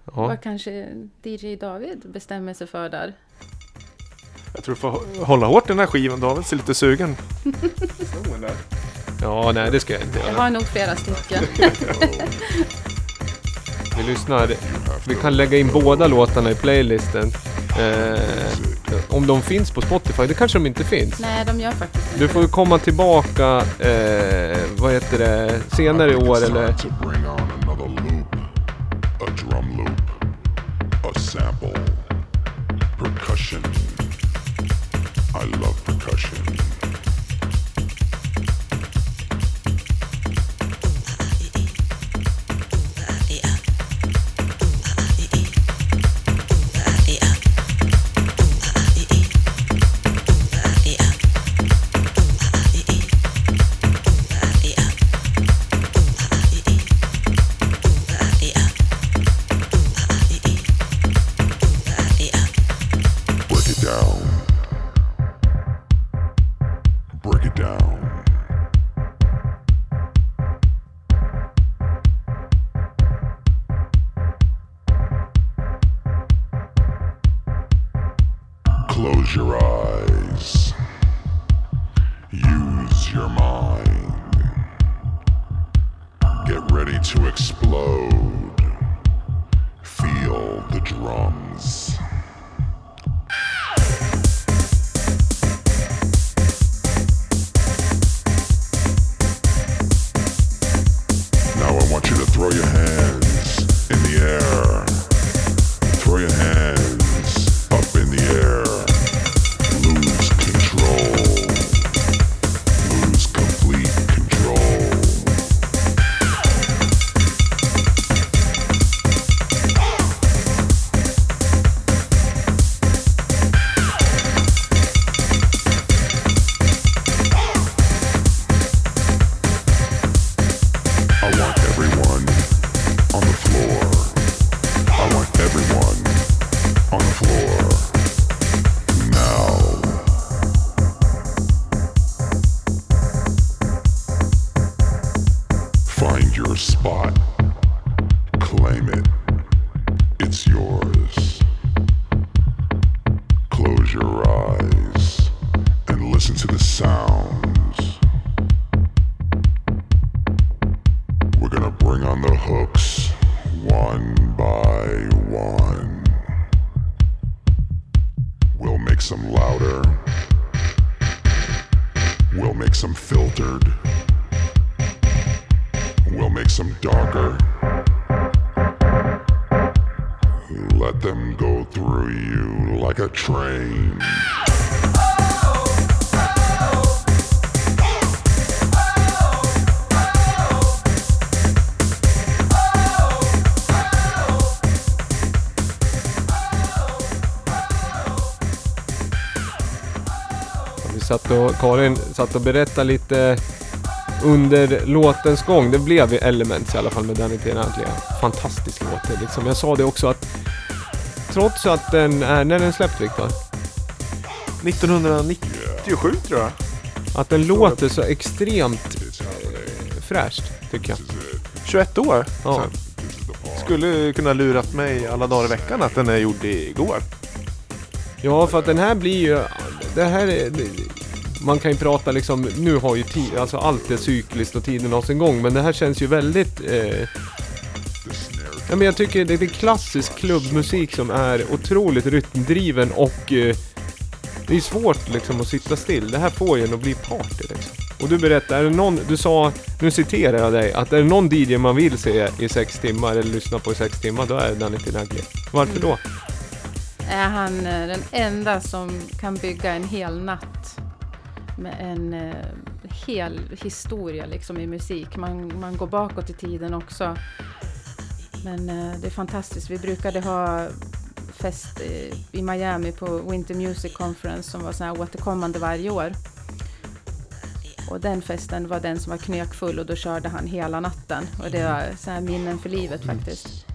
A: Ja.
C: vad kanske DJ David bestämmer sig för där.
B: Jag tror du får hå- hålla hårt i den här skivan. David ser lite sugen.
A: Ja, nej det ska jag inte
C: Jag
A: göra.
C: har nog flera stycken.
A: Vi lyssnar. Vi kan lägga in båda låtarna i playlisten. Eh, om de finns på Spotify, det kanske de inte finns.
C: Nej, de gör faktiskt inte
A: Du får ju komma tillbaka, eh, vad heter det, senare i år eller...
E: I love percussion.
A: Och, Karin satt och berättade lite under låtens gång. Det blev ju Elements i alla fall med Danny Tenaglia. Fantastisk låt. Liksom. Jag sa det också att trots att den är, när den släppt Viktor?
B: 1997 tror jag.
A: Att den låter så extremt eh, fräscht, tycker jag.
B: 21 år.
A: Ja.
B: Skulle kunna lurat mig alla dagar i veckan att den är gjord igår.
A: Ja, för att den här blir ju... Det här är... Man kan ju prata liksom, nu har ju tid, alltså allt är cykliskt och tiden har sin gång, men det här känns ju väldigt... Eh, ja, men jag tycker det är klassisk klubbmusik som är otroligt rytmdriven och eh, det är svårt liksom att sitta still. Det här får ju en att bli party liksom. Och du berättade, är det någon, du sa, nu citerar jag dig, att är det någon DJ man vill se i sex timmar eller lyssna på i sex timmar, då är det Danny Tinagli. Varför då? Mm.
C: Är han eh, den enda som kan bygga en hel natt med en eh, hel historia liksom i musik. Man, man går bakåt i tiden också. Men eh, det är fantastiskt. Vi brukade ha fest eh, i Miami på Winter Music Conference som var så här återkommande varje år. Och den festen var den som var knökfull och då körde han hela natten. Och det var så här minnen för livet faktiskt.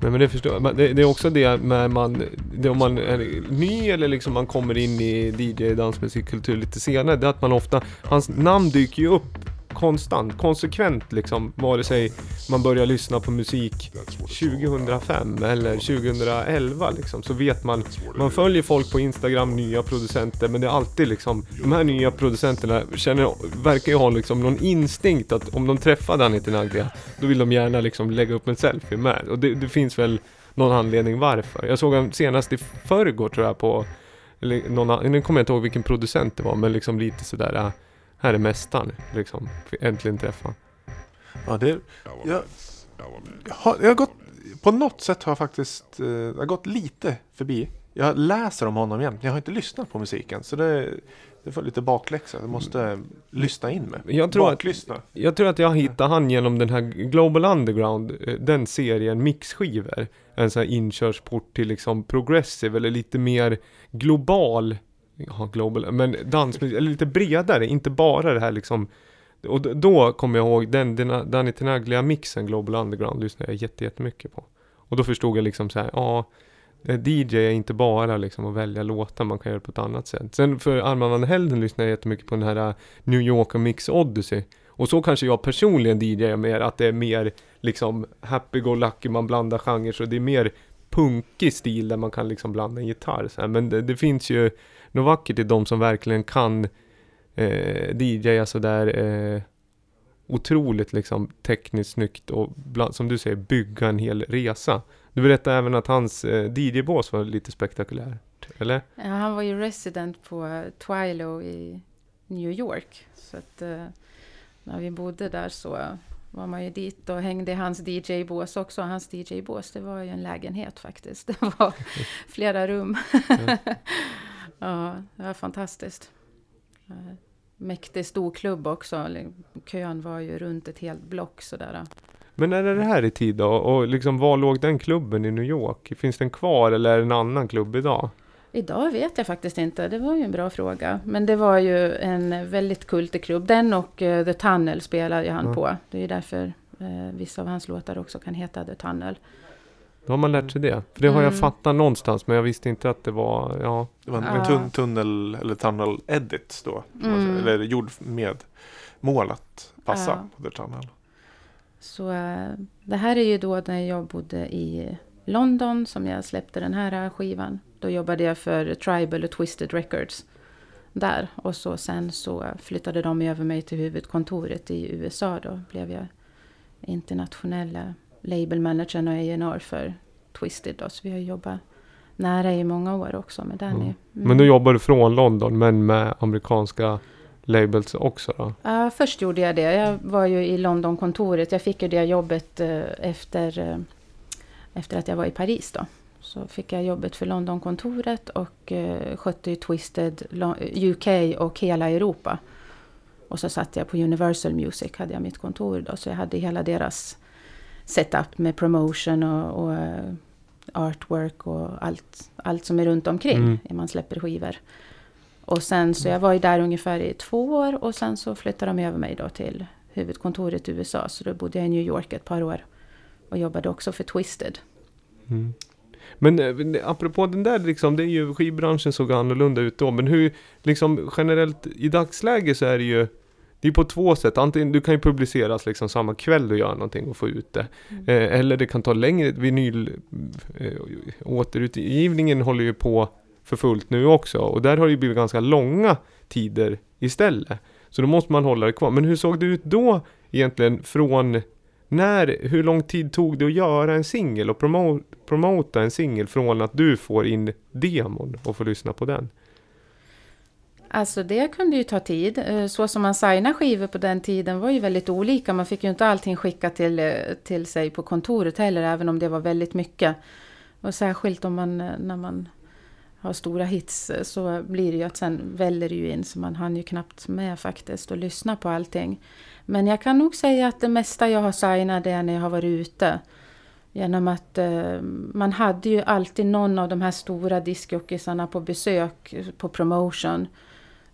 A: Nej men det förstår jag. Det, det är också det när man, det om man är ny eller liksom man kommer in i DJ, dansmusikkultur lite senare, det är att man ofta, hans namn dyker ju upp konstant, konsekvent liksom, vare sig man börjar lyssna på musik 2005 eller 2011 liksom, så vet man, man följer folk på Instagram, nya producenter, men det är alltid liksom, de här nya producenterna känner, verkar ju ha liksom någon instinkt att om de träffar Danny Tenaglia, då vill de gärna liksom lägga upp en selfie med. Och det, det finns väl någon anledning varför. Jag såg honom senast i förrgår tror jag på, eller någon, nu kommer jag inte ihåg vilken producent det var, men liksom lite sådär, äh, här är mästaren, liksom, äntligen träffa.
B: Ja, det, jag, jag, har, jag har gått, på något sätt har jag faktiskt eh, jag har gått lite förbi. Jag läser om honom jämt, jag har inte lyssnat på musiken. Så det, det får lite bakläxa. Jag måste lyssna in med.
A: Jag tror att-
B: Baklyssna.
A: Jag tror att jag hittade han genom den här Global Underground, eh, den serien mixskivor. En sån här inkörsport till liksom progressive eller lite mer global, ja global, men dansmusik, eller lite bredare, inte bara det här liksom och då kommer jag ihåg den, den Danny Tenaglia mixen Global Underground lyssnade jag jätte- jättemycket på. Och då förstod jag liksom så här, ja eh, DJ är inte bara liksom att välja låtar, man kan göra det på ett annat sätt. Sen för Armand van Helden lyssnade jag jättemycket på den här eh, New York Mix Odyssey. Och så kanske jag personligen DJar mer, att det är mer liksom happy-go-lucky, man blandar genrer, så det är mer punkig stil där man kan liksom blanda en gitarr. Så här. Men det, det finns ju något vackert i de som verkligen kan eh, DJa sådär eh, otroligt liksom tekniskt snyggt och bland, som du säger bygga en hel resa. Du berättade även att hans eh, DJ-bås var lite spektakulärt, eller?
C: Ja, han var ju resident på Twilo i New York. Så att eh, när vi bodde där så var man ju dit och hängde i hans DJ-bås också. Hans DJ-bås, det var ju en lägenhet faktiskt. Det var flera rum. ja, det var fantastiskt. Eh, Mäktig stor klubb också. Kön var ju runt ett helt block sådär.
A: Men när är det här i tid då? Och liksom var låg den klubben i New York? Finns den kvar eller är det en annan klubb idag?
C: Idag vet jag faktiskt inte. Det var ju en bra fråga. Men det var ju en väldigt kultig klubb. Den och uh, The Tunnel spelade han
A: Mm.
C: på. Det är ju därför uh, vissa av hans låtar också kan heta The Tunnel.
A: Då har man lärt sig det. För det har jag
C: Mm.
A: fattat någonstans men jag visste inte att det var, ja.
B: Det var en,
C: Ja.
B: en tun, tunnel eller tunnel edit då.
C: Mm.
B: Eller gjord med mål att passa
C: Ja.
B: på The Tunnel.
C: Så uh, det här är ju då när jag bodde i London som jag släppte den här skivan. Då jobbade jag för Tribal och Twisted Records där. Och så sen så flyttade de över mig till huvudkontoret i USA. Då blev jag internationella label managern och A&R för Twisted. Då. Så vi har jobbat nära i många år också med Danny.
A: Mm.
C: Mm.
A: Men då jobbar du från London men med amerikanska labels också då?
C: Ja, först gjorde jag det. Jag var ju i Londonkontoret. Jag fick ju det jobbet eh, efter, eh, efter att jag var i Paris. Då. Så fick jag jobbet för Londonkontoret och eh, skötte ju Twisted UK och hela Europa. Och så satt jag på Universal Music, hade jag mitt kontor då. Så jag hade hela deras setup med promotion och, och eh, artwork och allt, allt som är runt omkring
A: Mm.
C: när man släpper skivor. Och sen så jag var ju där ungefär i två år och sen så flyttade de över mig då till huvudkontoret i USA. Så då bodde jag i New York ett par år och jobbade också för Twisted.
A: Mm. Men eh, apropå den där liksom, det är ju skivbranschen såg annorlunda ut då. Men hur, liksom generellt i dagsläget så är det ju det är på två sätt. Antingen du kan ju publiceras liksom samma kväll du gör någonting och få ut det. Eh, eller det kan ta längre. Vinyl eh, återutgivningen håller ju på för fullt nu också. Och där har det ju blivit ganska långa tider istället. Så då måste man hålla det kvar. Men hur såg det ut då egentligen från när, hur lång tid tog det att göra en singel och promo- promota en singel från att du får in demon och får lyssna på den?
C: Alltså det kunde ju ta tid. Eh, så som man signade skivor på den tiden var ju väldigt olika. Man fick ju inte allting skickat till, eh, till sig på kontoret heller, även om det var väldigt mycket. Och särskilt om man, eh, när man har stora hits så blir det ju att sen väller det ju in så man hann ju knappt med faktiskt och lyssna på allting. Men jag kan nog säga att det mesta jag har signat är när jag har varit ute. Genom att eh, man hade ju alltid någon av de här stora diskjockeysarna på besök på promotion.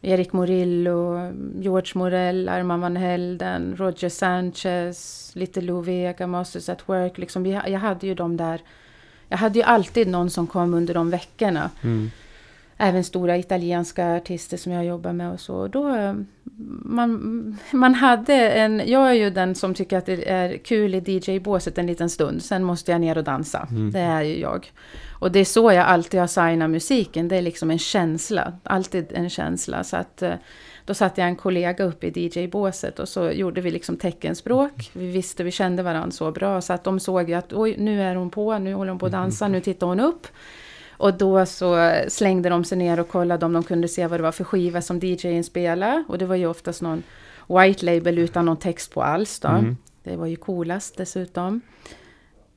C: Erik Morillo, George Morell, Arman van Helden, Roger Sanchez, lite Lou Vega, Masters at Work. Liksom, jag hade ju dem där. Jag hade ju alltid någon som kom under de veckorna.
A: Mm.
C: Även stora italienska artister som jag jobbar med och så. Då, eh, man, man hade en, jag är ju den som tycker att det är kul i DJ-båset en liten stund. Sen måste jag ner och dansa.
A: Mm.
C: Det är ju jag. Och det är så jag alltid har signat musiken. Det är liksom en känsla. Alltid en känsla. Så att eh, då satte jag en kollega upp i DJ-båset och så gjorde vi liksom teckenspråk. Vi visste, vi kände varandra så bra så att de såg ju att oj, nu är hon på, nu håller hon på att dansa, nu tittar hon upp. Och då så slängde de sig ner och kollade om de kunde se vad det var för skiva som DJn spelade. Och det var ju oftast någon white label utan någon text på alls då.
A: Mm.
C: Det var ju coolast dessutom.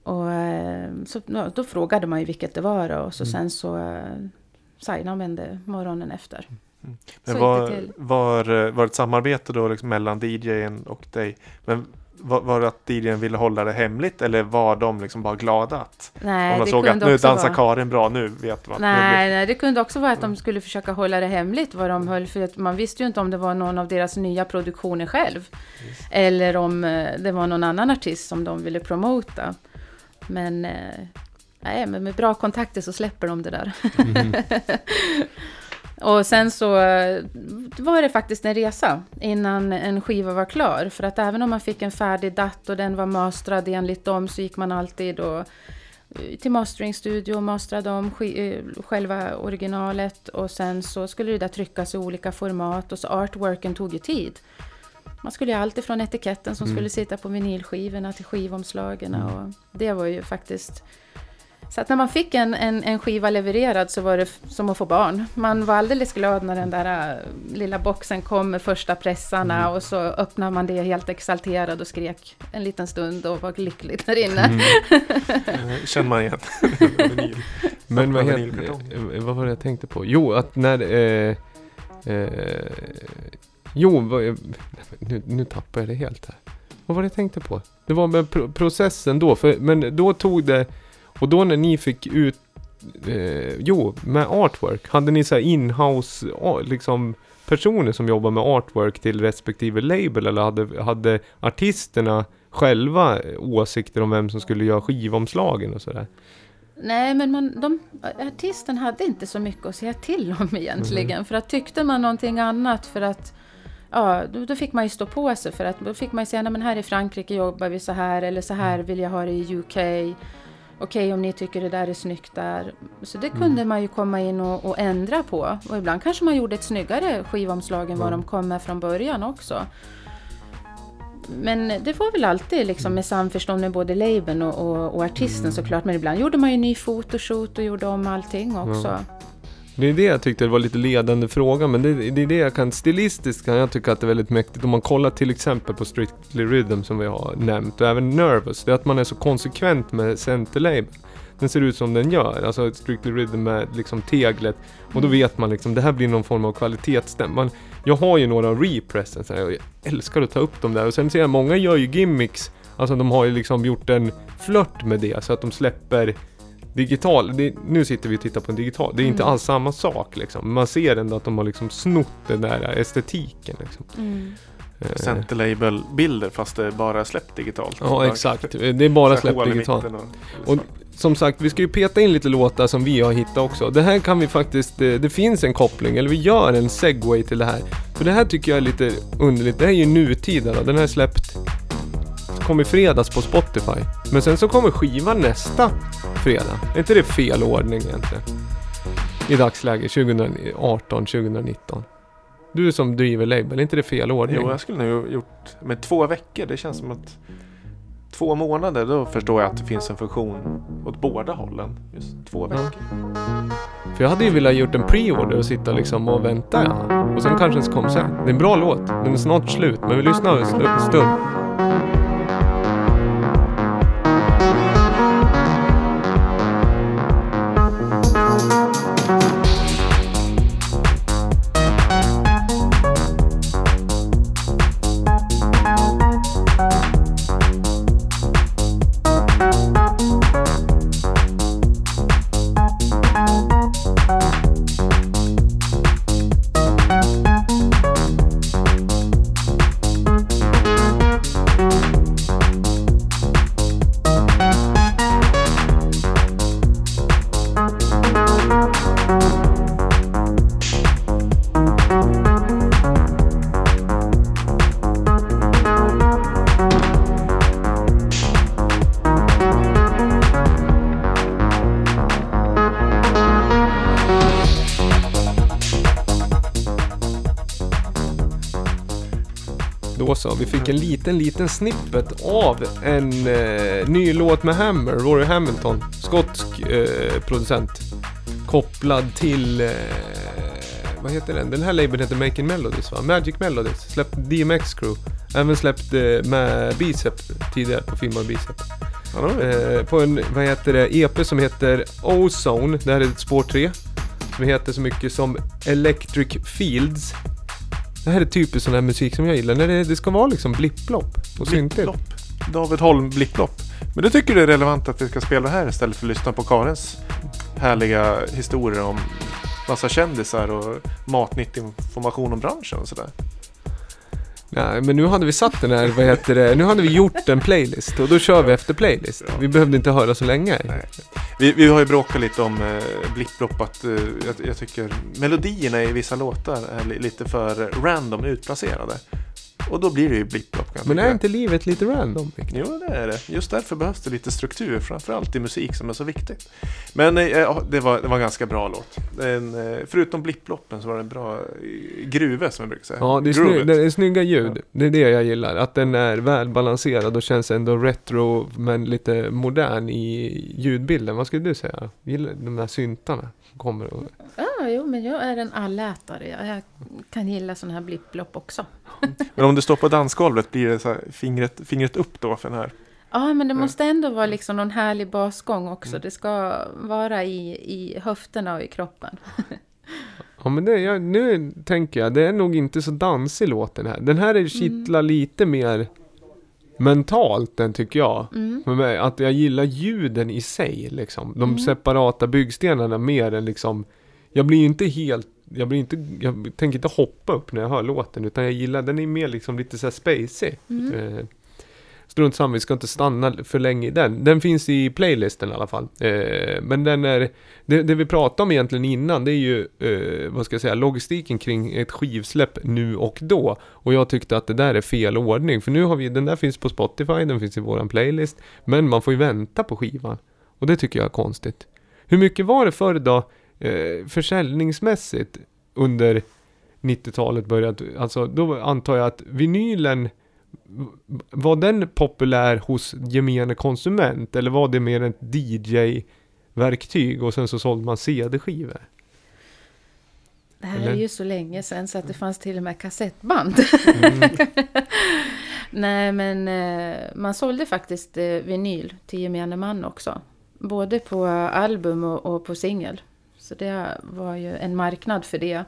C: Och eh, så, då frågade man ju vilket det var då, och så sen så eh, signade man det morgonen efter.
B: Men
C: Så gick
B: var,
C: det
B: var, eh, var det ett samarbete då liksom mellan DJn och dig? Men var, var det att DJn ville hålla det hemligt eller var de liksom bara glada att
C: Nej,
B: om de såg att nu dansar
C: vara...
B: Karin bra, nu vet man.
C: Nej, nej, det kunde också vara att de skulle försöka hålla det hemligt vad de höll. För att man visste ju inte om det var någon av deras nya produktioner själv. Eller om eh, det var någon annan artist som de ville promota. Men eh, Nej, men med bra kontakter så släpper de det där.
A: Mhm.
C: och sen så eh, var det faktiskt en resa innan en skiva var klar. För att även om man fick en färdig datt och den var mastrad enligt dem så gick man alltid och eh, till masteringstudio och mastrade om eh, själva originalet och sen så skulle det där tryckas i olika format och så artworken tog ju tid. Man skulle ju alltid från etiketten som
A: Mm.
C: skulle sitta på vinylskivorna till skivomslagen och det var ju faktiskt så att när man fick en, en, en skiva levererad så var det som att få barn. Man var alldeles glad när den där äh, lilla boxen kom med första pressarna
A: Mm.
C: och så öppnade man det helt exalterad och skrek en liten stund och var lycklig där inne.
A: Mm.
B: Eh, Känner man igen.
A: Men vad, heter, eh, vad var det jag tänkte på? Jo, att när... Eh, eh, jo, vad, nu, nu tappar jag det helt här. Vad var det jag tänkte på? Det var med pro processen då, för, men då tog det... Och då när ni fick ut... Eh, jo, med artwork. Hade ni så här inhouse liksom personer som jobbar med artwork till respektive label? Eller hade, hade artisterna själva åsikter om vem som skulle göra skivomslagen och sådär?
C: Nej, men man, de, artisten hade inte så mycket att säga till om egentligen. För att tyckte man någonting annat för att Ja, då, då fick man ju stå på sig för att då fick man ju säga, nej men här i Frankrike jobbar vi så här eller så här vill jag ha det i UK. Okej om ni tycker det där är snyggt där. Så det kunde man ju komma in och, och ändra på. Och ibland kanske man gjorde ett snyggare skivomslag än vad
A: Mm.
C: de kom med från början också. Men det var väl alltid liksom med samförstånd med både labeln och, och, och artisten såklart. Men ibland gjorde man ju ny fotoshoot och gjorde om allting också.
A: Det är det jag tyckte var lite ledande fråga, men det, det är det jag kan stilistiskt kan jag tycka att det är väldigt mäktigt. Om man kollar till exempel på Strictly Rhythm som vi har nämnt och även Nervous. Det är att man är så konsekvent med centerlabeln. Den ser ut som den gör, alltså Strictly Rhythm med liksom teglet. Och då vet man liksom, det här blir någon form av kvalitetsstämman. Jag har ju några repressen så här, och jag älskar att ta upp dem där. Och sen ser jag många gör ju gimmicks. Alltså de har ju liksom gjort en flört med det så att de släpper digital, det, nu sitter vi och tittar på en digital, det är inte
C: Mm.
A: alls samma sak liksom. Man ser ändå att de har liksom snott den där estetiken liksom.
C: Mm.
A: Eh,
B: Centerlabel-bilder fast det bara släppt digitalt.
A: Ja exakt, det är bara släppt digitalt. Och som sagt, vi ska ju peta in lite låtar som vi har hittat också. Det här kan vi faktiskt, eh, det finns en koppling, eller vi gör en segway till det här. För det här tycker jag är lite underligt, det här är ju nutida då. den här är släppt, kom i fredags på Spotify. Men sen så kommer skivan nästa fredag. Är inte det fel ordning egentligen? I dagsläget, 2018, 2019. Du som driver label, är inte det fel ordning?
B: Jo, jag skulle nog gjort med två veckor. Det känns som att två månader, då förstår jag att det finns en funktion åt båda hållen. Just två
A: Ja.
B: veckor.
A: För jag hade ju velat gjort en pre-order och sitta liksom och vänta ja. Och sen kanske den kom sen. Det är en bra låt. Den är snart slut. Men vi lyssnar en stu- stund. En liten, liten snippet av en eh, ny låt med Hammer, Rory Hamilton. Skotsk eh, producent. Kopplad till... Eh, vad heter den? Den här labeln heter Making Melodies va? Magic Melodies. Släppt DMX Crew. Även släppt eh, med Bicep tidigare på filmen Bicep. Eh, på en, vad heter det, EP som heter Ozone. Det här är ett spår 3. Som heter så mycket som Electric Fields. Det här är typiskt sån här musik som jag gillar. När det, det ska vara liksom blipplopp och syntigt.
B: Blipplopp. David Holm blipplopp. Men du tycker det är relevant att vi ska spela det här istället för att lyssna på Karens härliga historier om massa kändisar och matnyttig information om branschen och sådär.
A: Nej, men nu hade vi satt den här, vad heter det, nu hade vi gjort en playlist och då kör vi efter playlist. Vi behövde inte höra så länge.
B: Nej. Vi, vi har ju bråkat lite om eh, blipplopp att eh, jag, jag tycker melodierna i vissa låtar är li, lite för random utplacerade. Och då blir det ju blipplopp
A: Men är inte livet lite random? Victor?
B: Jo, det är det. Just därför behövs det lite struktur, framförallt i musik som är så viktigt. Men eh, ja, det, var, det var en ganska bra låt. En, eh, förutom blipploppen så var det en bra eh, gruve som jag brukar säga.
A: Ja, det är, sny- det är snygga ljud. Det är det jag gillar. Att den är välbalanserad och känns ändå retro men lite modern i ljudbilden. Vad skulle du säga? Gillar de där syntarna? Kommer och...
C: Ja, jo, men jag är en allätare. Jag, jag kan gilla sådana här blipplopp också.
B: Men om du står på dansgolvet blir det så här fingret, fingret upp då för den här.
C: Ja, men det
B: Ja.
C: måste ändå vara liksom någon härlig basgång också.
B: Mm.
C: Det ska vara i, i höfterna och i kroppen.
A: Ja men det, jag, nu tänker jag, det är nog inte så dansig låten här. Den här är kittlar lite mer mentalt den tycker jag.
C: Mm.
A: Mig, att jag gillar ljuden i sig liksom. De
C: Mm.
A: separata byggstenarna mer än liksom Jag blir inte helt jag, blir inte, jag tänker inte hoppa upp när jag hör låten utan jag gillar den är mer liksom lite så här spacey.
C: Mm.
A: Eh, strunt samma, vi ska inte stanna för länge i den. Den finns i playlisten i alla fall. Eh, men den är, det, det vi pratade om egentligen innan det är ju, eh, vad ska jag säga, logistiken kring ett skivsläpp nu och då. Och jag tyckte att det där är fel ordning. För nu har vi, den där finns på Spotify, den finns i våran playlist. Men man får ju vänta på skivan. Och det tycker jag är konstigt. Hur mycket var det förr då, eh, försäljningsmässigt under 90-talet började, alltså då antar jag att vinylen var den populär hos gemene konsument eller var det mer ett DJ-verktyg och sen så sålde man CD-skivor?
C: Det här
A: Eller?
C: är ju så länge sedan så att det fanns till och med kassettband.
A: Mm.
C: Nej, men eh, man sålde faktiskt eh, vinyl till gemene man också. Både på album och, och på singel. Så det var ju en marknad för det.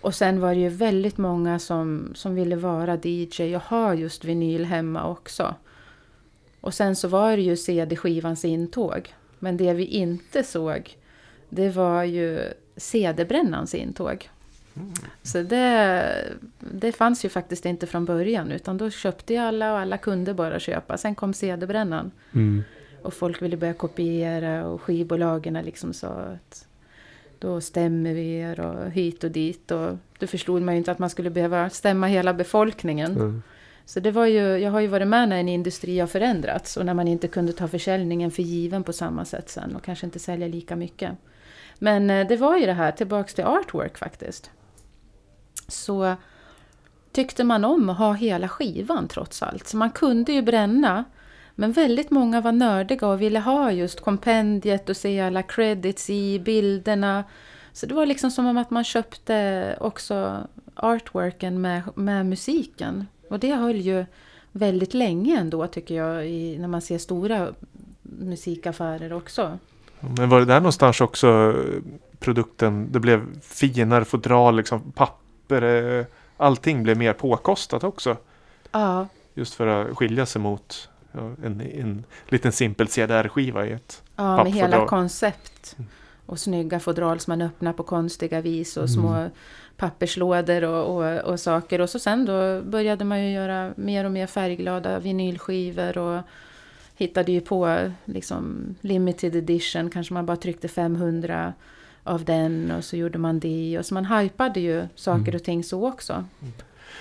C: Och sen var det ju väldigt många som, som ville vara DJ och ha just vinyl hemma också. Och sen så var det ju CD-skivans intåg. Men det vi inte såg, det var ju CD-brännans intåg. Så det, det fanns ju faktiskt inte från början utan då köpte ju alla och alla kunde bara köpa. Sen kom CD-brännan
A: Mm.
C: och folk ville börja kopiera och skivbolagen liksom sa att då stämmer vi er och hit och dit och då förstod man ju inte att man skulle behöva stämma hela befolkningen.
A: Mm.
C: Så det var ju, jag har ju varit med när en industri har förändrats och när man inte kunde ta försäljningen för given på samma sätt sen och kanske inte sälja lika mycket. Men eh, det var ju det här, tillbaks till artwork faktiskt. Så tyckte man om att ha hela skivan trots allt. Så man kunde ju bränna. Men väldigt många var nördiga och ville ha just kompendiet och se alla credits i bilderna. Så det var liksom som om att man köpte också artworken med, med musiken. Och det höll ju väldigt länge ändå tycker jag i, när man ser stora musikaffärer också.
B: Men var det där någonstans också eh, produkten, det blev finare fodral, liksom papper, eh, allting blev mer påkostat också.
C: Ja,
B: Just för att skilja sig mot en, en liten simpel CDR-skiva i ett.
C: ja med hela koncept. Och snygga fodral som man öppnar på konstiga vis och små papperslådor och, och, och saker. Och så sen då började man ju göra mer och mer färgglada vinylskivor och hittade ju på liksom limited edition, kanske man bara tryckte 500 av den och så gjorde man det. Och så man hypade ju saker och ting så också.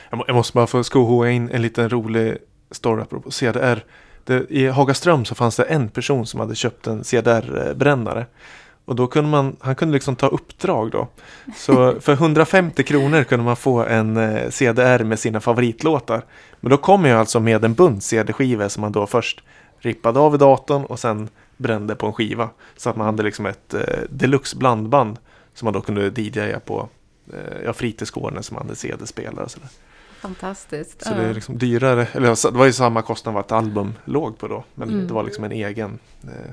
B: Jag, må, jag måste bara få skohoa in en liten rolig story apropå CDR. Det, I Hagaström så fanns det en person som hade köpt en CDR-brännare. Och då kunde man, han kunde liksom ta uppdrag då. Så för 150 kronor kunde man få en eh, CDR med sina favoritlåtar. Men då kom jag alltså med en bunt CD-skivor som man då först rippade av i datorn och sen brände på en skiva. Så att man hade liksom ett eh, deluxe blandband som man då kunde DJa på eh, ja, fritidsgården som hade CD-spelare och sådär.
C: Fantastiskt.
B: Så det är liksom dyrare, eller alltså, det var ju samma kostnad vad ett album låg på då. Men
C: Mm.
B: det var liksom en egen, eh,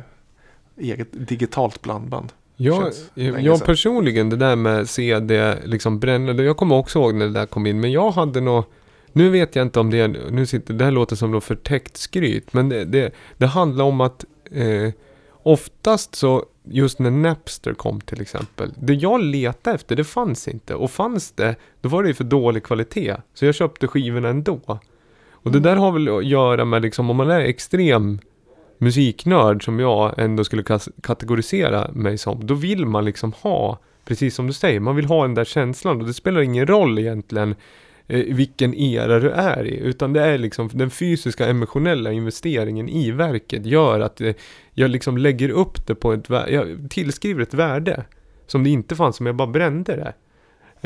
B: eget digitalt blandband.
A: Jag,
B: länge
A: jag personligen, det där med CD, liksom brännande, jag kommer också ihåg när det där kom in, men jag hade nog nu vet jag inte om det nu sitter, det här låter som något förtäckt skryt, men det, det, det handlar om att eh, oftast så just när Napster kom till exempel. Det jag letade efter, det fanns inte. Och fanns det, då var det ju för dålig kvalitet. Så jag köpte skivorna ändå. Och det där har väl att göra med liksom, om man är extrem musiknörd som jag ändå skulle kategorisera mig som. Då vill man liksom ha, precis som du säger, man vill ha den där känslan. Och det spelar ingen roll egentligen eh, vilken era du är i. Utan det är liksom den fysiska emotionella investeringen i verket gör att eh, jag liksom lägger upp det på ett värde, jag tillskriver ett värde. Som det inte fanns om jag bara brände det.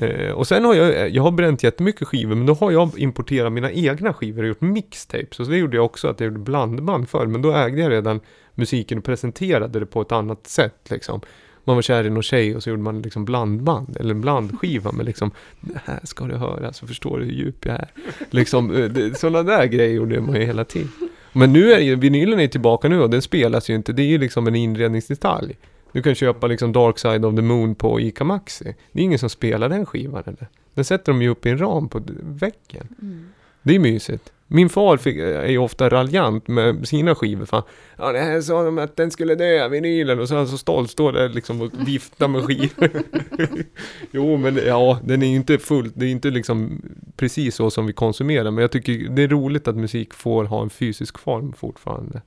A: Eh, och sen har jag, eh, jag har bränt jättemycket skivor, men då har jag importerat mina egna skivor och gjort mixtapes. Och så det gjorde jag också, att jag gjorde blandband förr, men då ägde jag redan musiken och presenterade det på ett annat sätt liksom. Man var kär i någon tjej och så gjorde man liksom blandband, eller en blandskiva med liksom Det här ska du höra, så förstår du hur djup jag är. Liksom, eh, det- sådana där grejer gjorde man ju hela tiden. Men nu är ju, vinylen är tillbaka nu och den spelas ju inte, det är ju liksom en inredningsdetalj. Du kan köpa liksom Dark Side of the Moon på ICA Maxi. Det är ingen som spelar den skivan eller? Den sätter de ju upp i en ram på väggen.
C: Mm.
A: Det är mysigt. Min far fick, är ju ofta raljant med sina skivor. Fan, ja, det här sa de att den skulle dö, vinylen. Och så är han så stolt, står där liksom och viftar med skivor. jo, men ja, den är ju inte fullt, det är inte liksom precis så som vi konsumerar. Men jag tycker det är roligt att musik får ha en fysisk form fortfarande.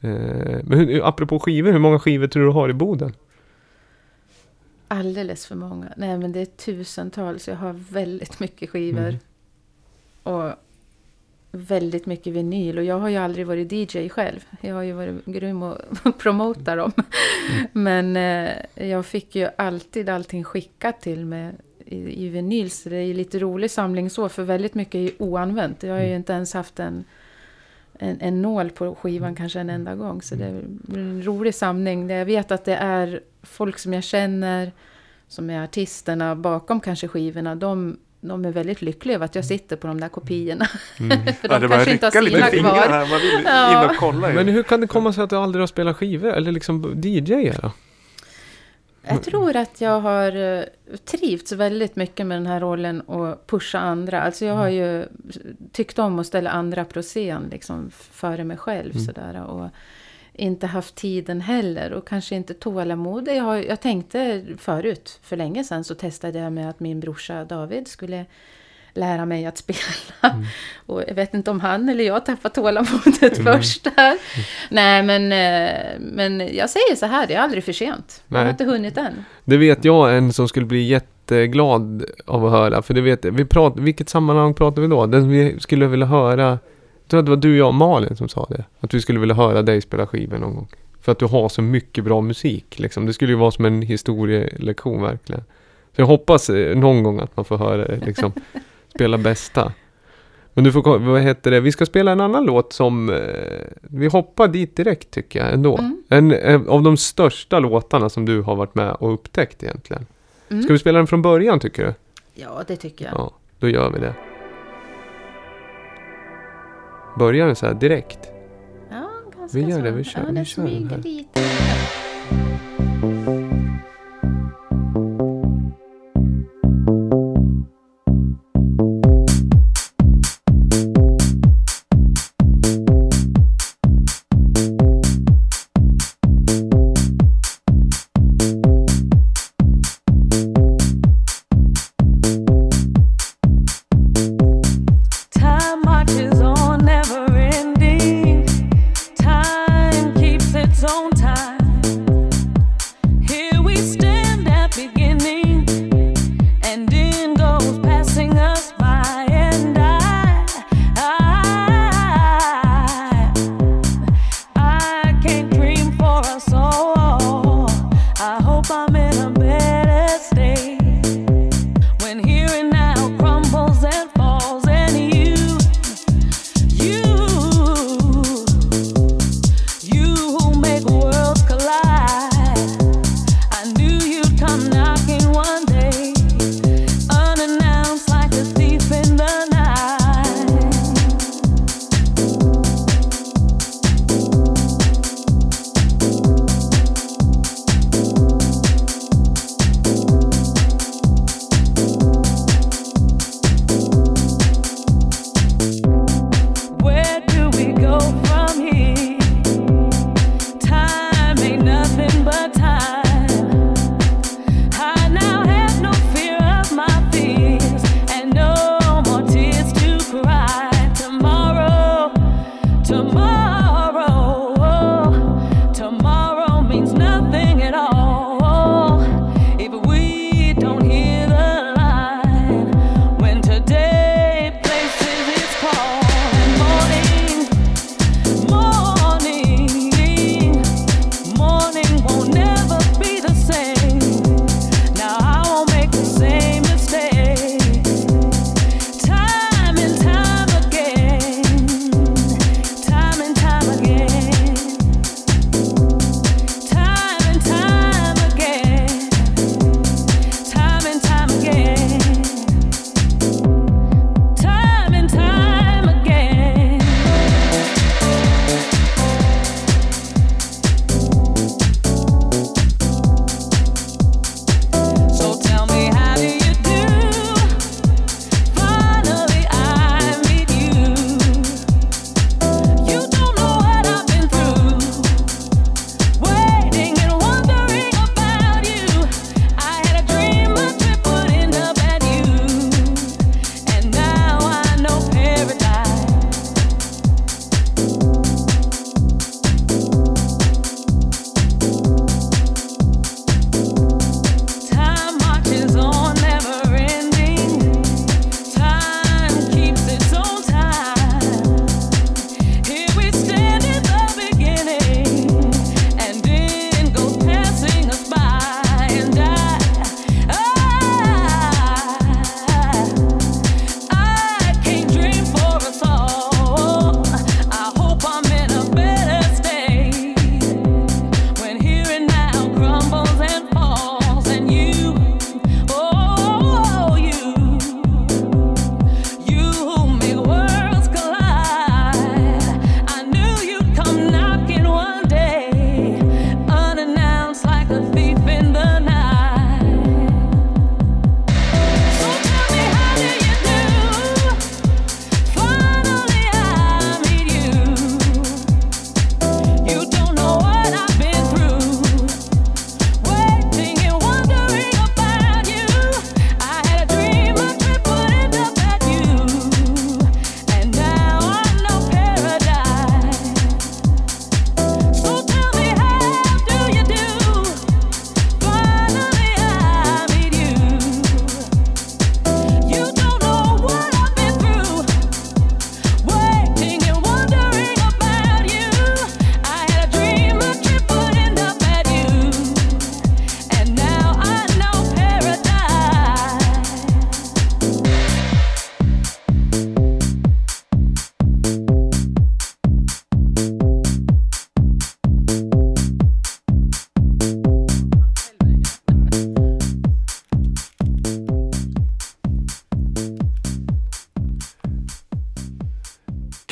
A: Eh, men hur, apropå skivor, hur många skivor tror du du har i Boden?
C: Alldeles för många. Nej, men det är tusentals. Jag har väldigt mycket skivor.
A: Mm.
C: Och väldigt mycket vinyl. Och jag har ju aldrig varit DJ själv. Jag har ju varit grym och promota dem. Men eh, jag fick ju alltid allting skickat till mig i, i vinyl. Så det är ju lite rolig samling så. För väldigt mycket är ju oanvänt. Jag har ju inte ens haft en, en, en nål på skivan kanske en enda gång. Så det är en rolig samling. Jag vet att det är folk som jag känner. Som är artisterna bakom kanske skivorna. De, de är väldigt lyckliga över att jag sitter på de där kopiorna. För
B: Ja,
C: de
B: börjar
C: kanske inte har sina kvar.
B: här. Man vill
C: Ja.
B: in och kolla ju.
A: Men hur kan det komma sig att du aldrig har spelat skivor? Eller liksom DJ då?
C: Jag tror att jag har eh, trivts väldigt mycket med den här rollen och pusha andra. Alltså jag har ju tyckt om att ställa andra på scen liksom före mig själv sådär. Och inte haft tiden heller och kanske inte tålamod. Jag, har, jag tänkte förut, för länge sedan, så testade jag med att min brorsa David skulle lära mig att spela. Och jag vet inte om han eller jag tappade tålamodet först där. Nej, men, eh, men jag säger så här, det är aldrig för sent. Jag har
A: Nej.
C: inte hunnit än.
A: Det vet jag en som skulle bli jätteglad av att höra. För det vet. Vi prat, vilket sammanhang pratar vi då? Den vi skulle vilja höra. Tror att det var du, jag och Malin som sa det. Att vi skulle vilja höra dig spela skivor någon gång. För att du har så mycket bra musik. Liksom. Det skulle ju vara som en historielektion verkligen. Så jag hoppas eh, någon gång att man får höra det liksom. spela bästa. Men du får, vad heter det? Vi ska spela en annan låt som, eh, vi hoppar dit direkt tycker jag ändå.
C: Mm.
A: En, en av de största låtarna som du har varit med och upptäckt egentligen.
C: Mm.
A: Ska vi spela den från början tycker du?
C: Ja, det tycker jag.
A: Ja, då gör vi det. Börjar den så här direkt?
C: Ja, ganska
A: Vi gör det, vi kör-
C: ja,
A: vi kör den här.
C: lite.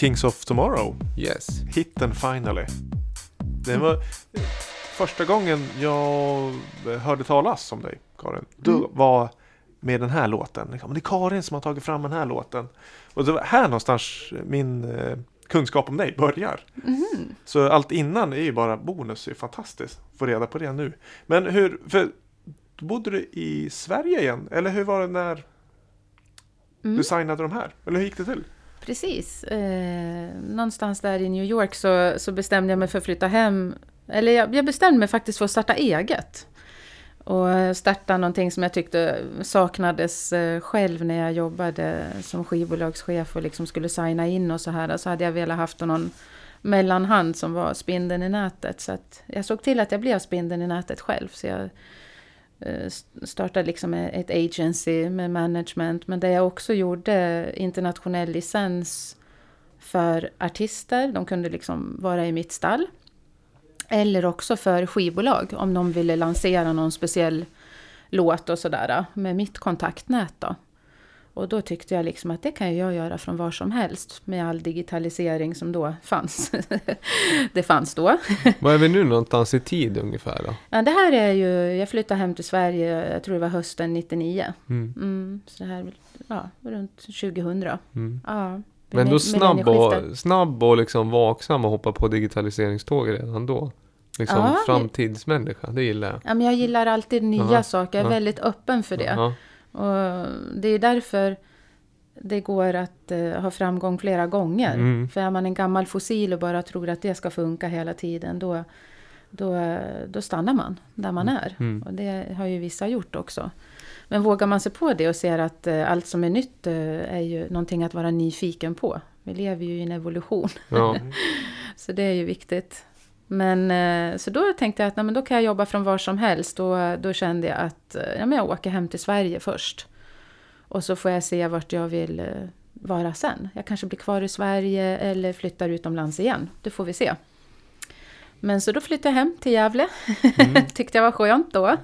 B: Kings of Tomorrow.
A: Yes.
B: Hitten Finally. Det var första gången jag hörde talas om dig, Karin. Du
C: Mm.
B: var med den här låten. Liksom, Det är Karin som har tagit fram den här låten. Och det var här någonstans min eh, kunskap om dig börjar.
C: Mhm.
B: Så allt innan är ju bara bonus, det är fantastiskt. Få reda på det nu. Men hur, för bodde du i Sverige igen? Eller hur var det när
C: Mm.
B: du signade de här? Eller hur gick det till?
C: Precis. Eh, någonstans där i New York så, så bestämde jag mig för att flytta hem. Eller jag, jag bestämde mig faktiskt för att starta eget. Och starta någonting som jag tyckte saknades eh, själv när jag jobbade som skivbolagschef och liksom skulle signa in och så här. Så hade jag velat haft någon mellanhand som var spindeln i nätet. Så att jag såg till att jag blev spindeln i nätet själv. Så jag Eh, startade liksom e-, ett agency med management. Men där jag också gjorde internationell licens för artister. De kunde liksom vara i mitt stall. Eller också för skivbolag om de ville lansera någon speciell låt och sådär med mitt kontaktnät då. Och då tyckte jag liksom att det kan jag göra från var som helst med all digitalisering som då fanns. det fanns då.
A: Var är vi nu någonstans i tid ungefär då?
C: Ja, det här är ju, jag flyttade hem till Sverige, jag tror det var hösten 99.
A: Mm.
C: Mm, så det här, ja, runt 2000.
A: Mm.
C: Ja,
A: Men då snabb och, snabb och liksom vaksam och hoppa på digitaliseringståg redan då. Liksom
C: Ja,
A: framtidsmänniska, det gillar jag.
C: Ja, men jag gillar alltid nya
A: Aha,
C: saker, jag är
A: ja.
C: väldigt öppen för det.
A: Ja.
C: Och det är därför det går att eh, ha framgång flera gånger.
A: Mm.
C: För är man en gammal fossil och bara tror att det ska funka hela tiden, då, då, då stannar man där man är.
A: Mm.
C: Och det har ju vissa gjort också. Men vågar man sig på det och ser att eh, allt som är nytt eh, är ju någonting att vara nyfiken på. Vi lever ju i en evolution,
A: Ja.
C: så det är ju viktigt. Men eh, så då tänkte jag att nej, men då kan jag jobba från var som helst. Och då kände jag att eh, ja, men jag åker hem till Sverige först. Och så får jag se vart jag vill eh, vara sen. Jag kanske blir kvar i Sverige eller flyttar utomlands igen. Det får vi se. Men så då flyttade jag hem till Gävle. Tyckte jag var skönt då.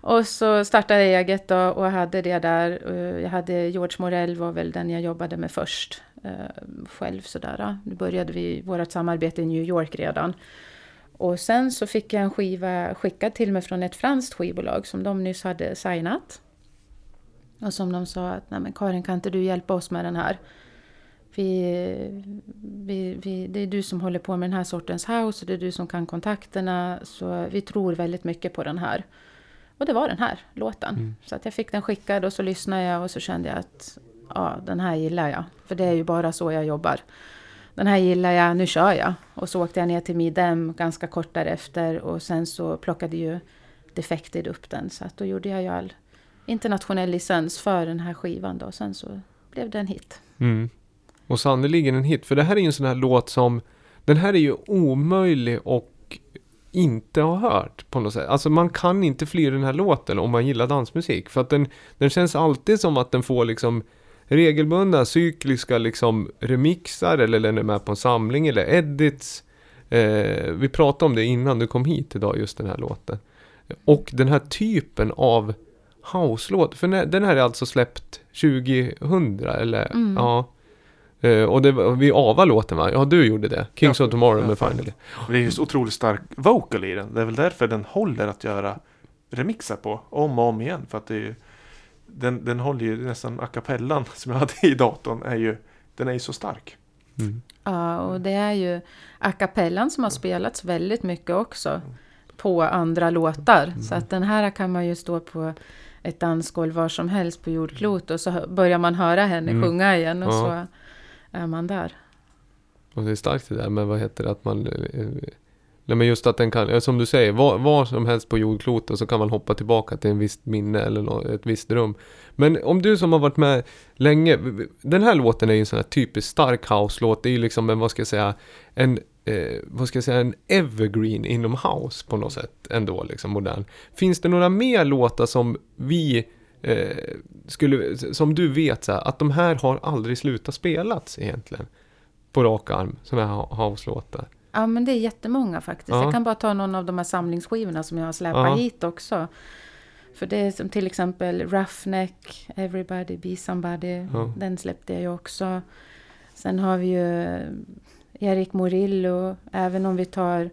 C: Och så startade jag eget då och hade det där. Jag hade George Morell var väl den jag jobbade med först. Eh, Själv sådär. Nu började vi vårt samarbete i New York redan. Och sen så fick jag en skiva skickad till mig från ett franskt skivbolag som de nyss hade signat. Och som de sa att, nej men Karin kan inte du hjälpa oss med den här? Vi, vi, vi, det är du som håller på med den här sortens house och det är du som kan kontakterna. Så vi tror väldigt mycket på den här. Och det var den här låten. Så att jag fick den skickad och så lyssnade jag och så kände jag att ja, den här gillar jag. För det är ju bara så jag jobbar. Den här gillar jag, nu kör jag. Och så åkte jag ner till Midem ganska kort därefter och sen så plockade ju Defected upp den. Så att då gjorde jag ju all internationell licens för den här skivan då. Sen så blev det en hit.
A: Mm. Och sannerligen en hit. För det här är ju en sån här låt som... Den här är ju omöjlig och inte ha hört på något sätt. Alltså man kan inte fly den här låten om man gillar dansmusik. För att den, den känns alltid som att den får liksom regelbundna cykliska liksom remixar eller den är med på en samling eller edits. Eh, vi pratade om det innan du kom hit idag, just den här låten. Och den här typen av house-låt. För när- den här är alltså släppt 2000 eller?
C: Mm.
A: Ja. Eh, och det var, vi ava låten va? Ja, du gjorde det. Kings
B: Ja,
A: of Tomorrow
B: ja,
A: med. Finally.
B: Det är ju så otroligt stark vocal i den. Det är väl därför den håller att göra remixar på om och om igen. För att det är ju, den, den håller ju nästan a cappellan som jag hade i datorn. Är ju, den är ju så stark.
A: Mm.
C: Ja, och det är ju a cappellan som har spelats väldigt mycket också på andra låtar. Så att den här kan man ju stå på ett dansgolv var som helst på jordklot och så börjar man höra henne
A: Mm.
C: sjunga igen och
A: Ja.
C: så är man där.
A: Och det är starkt det där med vad heter det att man... Nej men just att den kan, eh, som du säger, var, var som helst på jordklotet så kan man hoppa tillbaka till en visst minne eller ett visst rum. Men om du som har varit med länge, den här låten är ju en sån här typiskt stark house-låt. Det är ju liksom en, vad ska jag säga, en, eh, vad ska jag säga, en evergreen inom house på något sätt ändå, liksom modern. Finns det några mer låtar som vi eh, skulle, som du vet så här, att de här har aldrig slutat spelas egentligen? På rak arm, såna här house-låtar.
C: Ja, men det är jättemånga faktiskt.
A: Ja.
C: Jag kan bara ta någon av de här samlingsskivorna som jag har släpat
A: Ja.
C: hit också. För det är som till exempel Roughneck, Everybody Be Somebody.
A: Ja.
C: Den släppte jag ju också. Sen har vi ju Erik Morillo, även om vi tar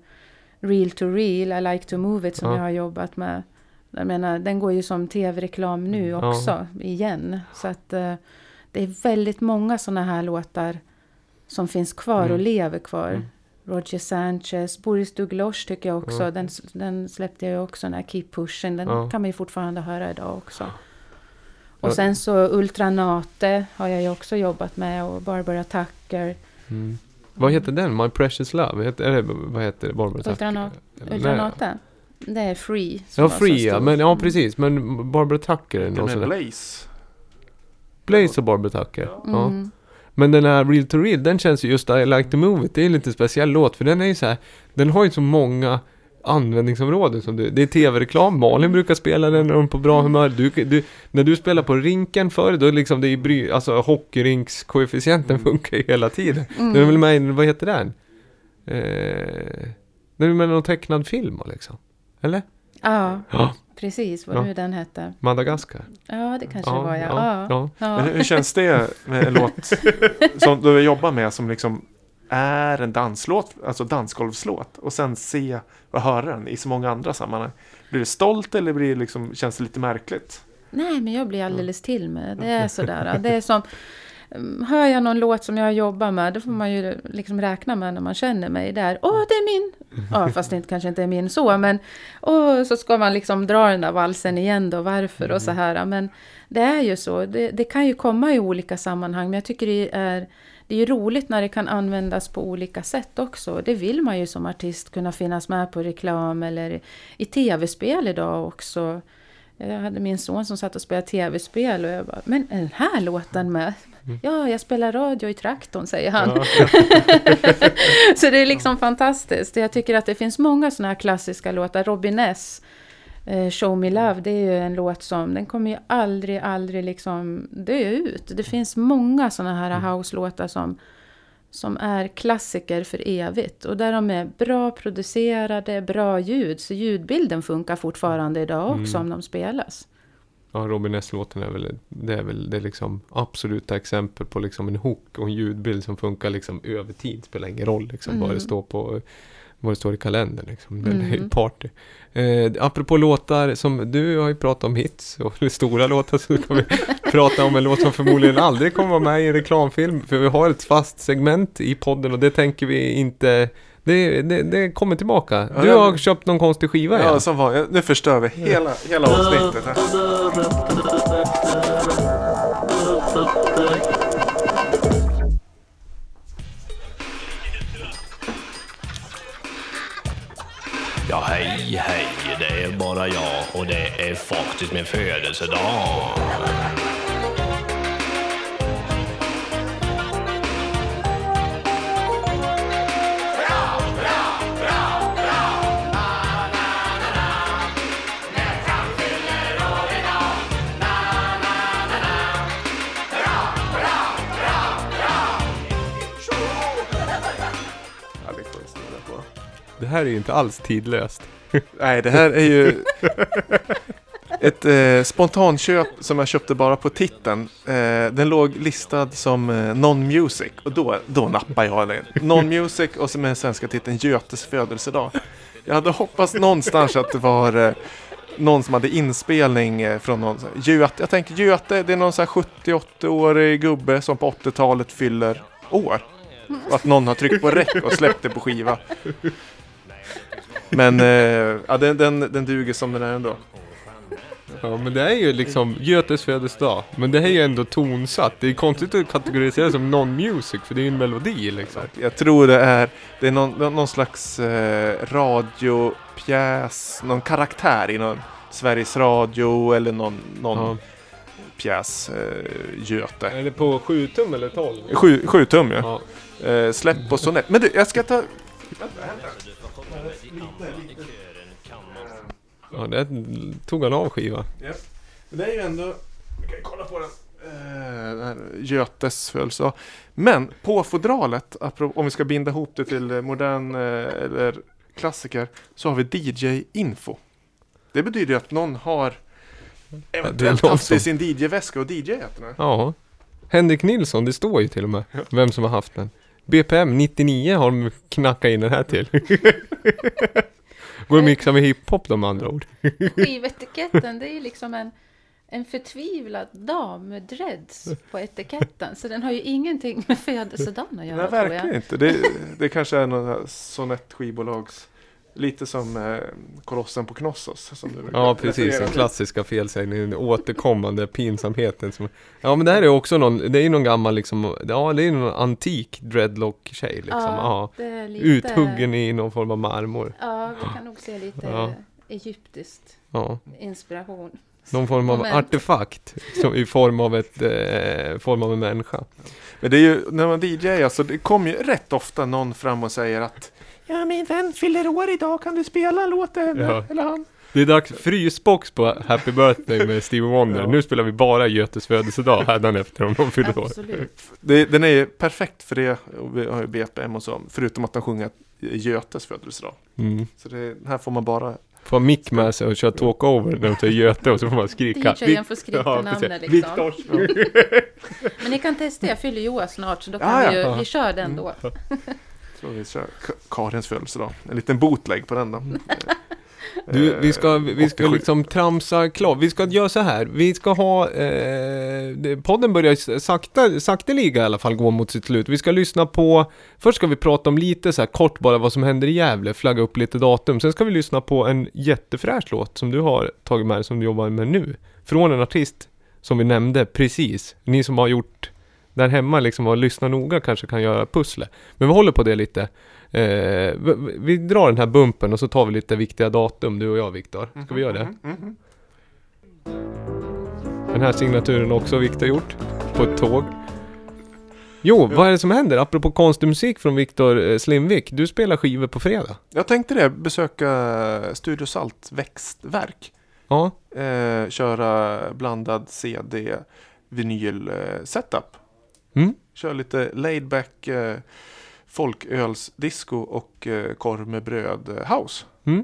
C: Real to Real, I like to move it som
A: Ja.
C: jag har jobbat med. Jag menar, den går ju som tv-reklam nu
A: Ja.
C: också, igen. Så att eh, det är väldigt många sådana här låtar som finns kvar och
A: Mm.
C: lever kvar.
A: Mm.
C: Roger Sanchez, Boris Douglas tycker jag också.
A: Ja.
C: Den, den släppte jag också, den här Keep Pushing. Den
A: Ja.
C: kan man ju fortfarande höra idag också.
A: Ja.
C: Och sen så Ultranate har jag ju också jobbat med och Barbara Tucker.
A: Mm. Vad heter den? My Precious Love? Heter, är det, vad heter det? Barbara Tucker?
C: Ultranat- Ultranate? Det är Free.
A: Ja, Free ja. Men, ja, precis. Men Barbara Tucker är
B: Den
A: någon där.
B: Blaze.
A: Blaze och Barbara Tucker. Ja.
C: Mm.
A: Men den här Real to Real, den känns ju just I Like to Move It. Det är en lite speciell låt. För den är ju så här. Den har ju så många användningsområden som du. Det är tv-reklam. Malin brukar spela den när hon är på bra humör. Du, du, när du spelar på rinken förr, då liksom det är bry, alltså hockeyrinkskoefficienten funkar ju hela tiden.
C: Mm.
A: Den är väl med i, vad heter den? Eh, den är med i någon tecknad film liksom. Eller?
C: Ja,
A: Ja,
C: precis vad
A: Ja.
C: nu den hette.
A: Madagaskar.
C: Ja, det kanske det var ja.
A: ja,
C: ja.
A: ja.
C: ja.
B: Men hur känns det med en låt som du jobbar med som liksom är en danslåt, alltså dansgolvslåt och sen se och höra den i så många andra sammanhang. Blir du stolt eller blir det liksom, känns det lite märkligt?
C: Nej, men jag blir alldeles till med det. Det är sådär. Det är som... mm, Hör jag någon låt som jag jobbar med, då får man ju liksom räkna med när man känner mig där. Åh, det är min! Ja, fast det inte- kanske inte är min så, men... Åh, så ska man liksom dra den där valsen igen då, varför och så här. Men det är ju så. Det, det kan ju komma i olika sammanhang, men jag tycker det är... Det är ju roligt när det kan användas på olika sätt också. Det vill man ju som artist kunna finnas med på reklam eller i tv-spel idag också. Jag hade min son som satt och spelade tv-spel och jag bara, men är den här låten med? Ja, jag spelar radio i traktorn, säger han. Så det är liksom fantastiskt. Jag tycker att det finns många sådana här klassiska låtar. Robin S. eh, Show Me Love, det är ju en låt som, den kommer ju aldrig, aldrig liksom dö ut. Det finns många sådana här house-låtar som, som är klassiker för evigt. Och där de är bra producerade, bra ljud. Så ljudbilden funkar fortfarande idag också om de spelas.
A: Ja, Robin S-låten är väl, det är väl det liksom absoluta exempel på liksom en hook och en ljudbild som funkar liksom över tid. Spelar ingen roll liksom vad
C: Mm.
A: det står på vad det står i kalendern liksom. Den är ju
C: Mm.
A: party. Eh, apropå låtar som, du har ju pratat om hits och stora låtar så ska vi prata om en låt som förmodligen aldrig kommer vara med i en reklamfilm. För vi har ett fast segment i podden och det tänker vi inte det, det, det kommer tillbaka. Du har köpt någon konstig skiva
B: Ja,
A: ja.
B: som var, nu förstör vi hela, hela avsnittet här.
F: Ja, hej, hej, det är bara jag och det är faktiskt min födelsedag.
A: Det här är ju inte alls tidlöst.
B: Nej, det här är ju ett eh, spontanköp som jag köpte bara på titeln. Eh, den låg listad som eh, Non-Music och då, då nappade jag den. Non-Music och så med den svenska titeln Götes födelsedag. Jag hade hoppats någonstans att det var eh, någon som hade inspelning eh, från någon Göte. Jag tänker Göte, det är någon så här 70-80-årig gubbe som på 80-talet fyller år. Och att någon har tryckt på räck och släppt det på skiva. Men eh, ja, den, den, den duger som den är ändå.
A: Ja men det är ju liksom Götes födelsedag. Men det här är ju ändå tonsatt. Det är konstigt att kategorisera som non-music för det är ju en melodi liksom.
B: Jag tror det är, det är någon, någon slags eh, radiopjäs, någon karaktär i någon Sveriges Radio eller någon, någon
A: Ja.
B: pjäs, eh, Göte.
A: Är det på 7 tum eller 12?
B: Sju, sju tum ja.
A: Ja.
B: Eh, släpp på sonett. Men du, jag ska ta...
A: ja, det tog han av skiva.
B: Det är ju ändå... Vi kan kolla på den. Eh, Götes födelsedag. Men på fodralet, om vi ska binda ihop det till eh, modern eh, eller klassiker, så har vi DJ-info. Det betyder ju att någon har eventuellt haft det i sin DJ-väska och DJ-at den här.
A: Ja. Henrik Nilsson, det står ju till och med vem som har haft den. BPM 99 har de knackat in den här till. Går att mixa med hiphop de andra ord.
C: Skivetiketten, det är ju liksom en, en förtvivlad dam med dreads på etiketten. Så den har ju ingenting med födelsedagen att göra
B: Nej,
C: tror jag.
B: verkligen inte. Det, det kanske är någon här sonett skivbolags... Lite som eh, Kolossen på Knossos. Som du
A: Ja precis, den klassiska felsägningen, den återkommande pinsamheten som, Ja men det här är också någon, det är någon gammal liksom, ja det är någon antik dreadlock-tjej liksom, ja.
C: lite,
A: Uthuggen i någon form av marmor,
C: Ja, vi kan nog se lite
A: Ja.
C: egyptiskt
A: ja.
C: inspiration.
A: Någon form av
C: Moment.
A: artefakt, som, i form av, ett, eh, form av en människa.
B: Men det är ju, när man DJar, alltså det kommer ju rätt ofta någon fram och säger att Ja, min vän fyller år idag, kan du spela en låt eller,
A: Ja.
B: eller han?
A: Det är dags frysbox på Happy Birthday med Stevie Wonder.
B: Ja.
A: Nu spelar vi bara Götes födelsedag hädanefter om de fyller år.
C: Absolut.
B: Det, den är perfekt för det, och vi har ju BPM och så, förutom att de sjunger Götes födelsedag.
A: Mm.
B: Så det, här får man bara
A: Får ha mick med sig och köra talkover när de tar Göte och så får man skrika.
C: DJen får skrika
A: Ja,
C: namnet liksom.
A: Viktors.
C: Men ni kan testa, jag fyller ju år snart så då kan
B: Ja,
C: vi ju, vi kör den då.
B: Så vi kör Ka- Karins födelsedag. En liten bootleg på den då.
A: Du,
B: Eh,
A: vi ska, vi ska
B: 87.
A: liksom tramsa klart. Vi ska göra så här. Vi ska ha, eh, podden börjar sakta, sakteliga i alla fall gå mot sitt slut. Vi ska lyssna på, först ska vi prata om lite så här kort bara vad som händer i Gävle, flagga upp lite datum. Sen ska vi lyssna på en jättefräsch låt som du har tagit med dig, som du jobbar med nu. Från en artist som vi nämnde precis. Ni som har gjort där hemma liksom och lyssnat noga kanske kan göra pusslet. Men vi håller på det lite. Eh, vi, vi drar den här bumpen och så tar vi lite viktiga datum, du och jag Viktor. Ska vi göra det?
B: Mhm, mhm.
A: Den här signaturen också Viktor gjort. På ett tåg. Jo, vad är det som händer? Apropå konstig musik från Viktor eh, Slimvik. Du spelar skivor på fredag.
B: Jag tänkte det, besöka Studio Salt växtverk.
A: Ja,
B: Eh, köra blandad CD, vinyl eh, setup.
A: Mm.
B: Kör lite laid back eh, folkölsdisco och eh, korv med bröd eh, house.
A: Mm.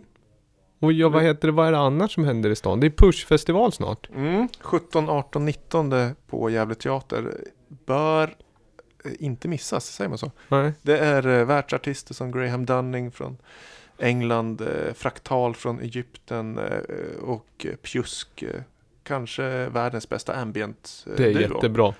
A: Och ja, vad heter det, vad är det annars som händer i stan? Det är Push-festival snart.
B: Mm. 17, 18, 19 på Gävle Teater. Bör eh, inte missas, säger man så?
A: Nej.
B: Det är eh, världsartister som Graham Dunning från England, eh, Fraktal från Egypten eh, och Pjusk. Eh, kanske världens bästa ambient eh,
A: Det är
B: duo.
A: jättebra.